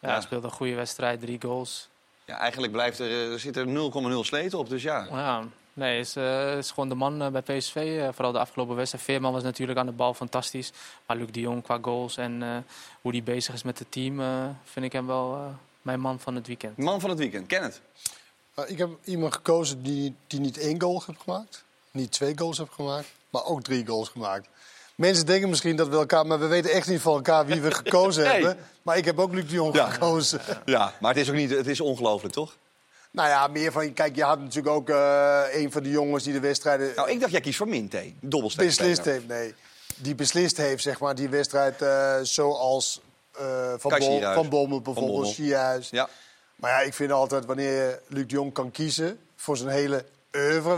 [SPEAKER 5] Ja, hij speelde een goede wedstrijd, drie goals.
[SPEAKER 1] Ja, eigenlijk blijft er, eh, er zit er 0,0 sleten op, dus ja.
[SPEAKER 5] Ja, nee, is, eh, is gewoon de man eh, bij PSV. eh, vooral de afgelopen wedstrijd. Veerman was natuurlijk aan de bal fantastisch. Maar Luc de Jong qua goals en eh, hoe hij bezig is met het team... eh, vind ik hem wel eh, mijn man van het weekend.
[SPEAKER 1] Man van het weekend, ken het.
[SPEAKER 4] Nou, ik heb iemand gekozen die, die niet één goal heeft gemaakt. Niet twee goals heeft gemaakt, maar ook drie goals gemaakt. Mensen denken misschien dat we elkaar... Maar we weten echt niet van elkaar wie we gekozen
[SPEAKER 1] Nee.
[SPEAKER 4] hebben. Maar ik heb ook Luc de Jong
[SPEAKER 1] Ja.
[SPEAKER 4] gekozen.
[SPEAKER 1] Ja, maar het is ook niet, het is ongelooflijk, toch?
[SPEAKER 4] Nou ja, meer van... Kijk, je had natuurlijk ook eh, een van de jongens die de wedstrijden...
[SPEAKER 1] Nou, ik dacht, jij kiest voor Minte. Dobbelsteen.
[SPEAKER 4] beslist heeft, nee. Die beslist heeft, zeg maar, die wedstrijd eh, zoals eh, van, Bol, van Bommel bijvoorbeeld. Sierhuis.
[SPEAKER 1] Ja.
[SPEAKER 4] Maar ja, ik vind altijd wanneer Luc de Jong kan kiezen voor zijn hele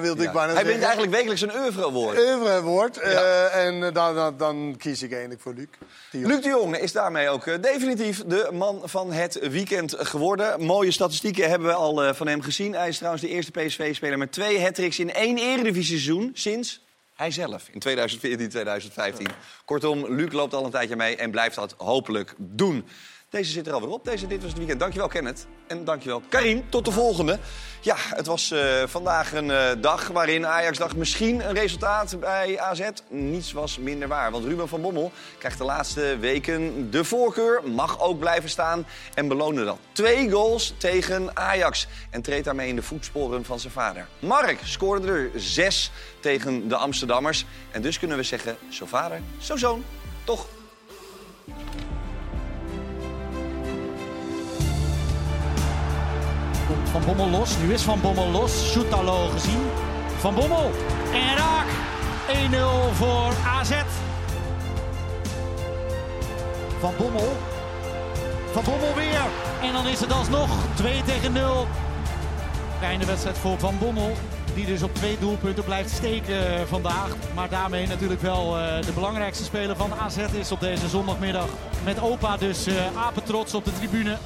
[SPEAKER 4] wilde ik bijna
[SPEAKER 1] Hij
[SPEAKER 4] zeggen.
[SPEAKER 1] wint eigenlijk wekelijks een oeuvre award.
[SPEAKER 4] Oeuvre woord. eh, en eh, dan, dan, dan kies ik eigenlijk voor Luc. Die-
[SPEAKER 1] Luc de Jong is daarmee ook eh, definitief de man van het weekend geworden. Mooie statistieken hebben we al eh, van hem gezien. Hij is trouwens de eerste PSV-speler met twee hat in één eredivisie-seizoen sinds hij zelf in 2014, 2015. Kortom, Luc loopt al een tijdje mee en blijft dat hopelijk doen. Deze zit er alweer op. Deze, dit was het weekend. Dankjewel, Kenneth. En dankjewel, Karim. Tot de volgende. Ja, het was eh, vandaag een eh, dag waarin Ajax dacht misschien een resultaat bij AZ. Niets was minder waar. Want Ruben van Bommel krijgt de laatste weken de voorkeur. Mag ook blijven staan en beloonde dat. Twee goals tegen Ajax. En treedt daarmee in de voetsporen van zijn vader. Mark scoorde er zes tegen de Amsterdammers. En dus kunnen we zeggen, zo vader, zo zoon. Toch?
[SPEAKER 3] Van Bommel los. Nu is Van Bommel los. Soetalo gezien. Van Bommel. En raak. 1-0 voor AZ. Van Bommel. Van Bommel weer. En dan is het alsnog 2 tegen 0. Einde wedstrijd voor Van Bommel. Die dus op twee doelpunten blijft steken vandaag. Maar daarmee natuurlijk wel eh, de belangrijkste speler van AZ is op deze zondagmiddag. Met opa dus eh apetrots op de tribune.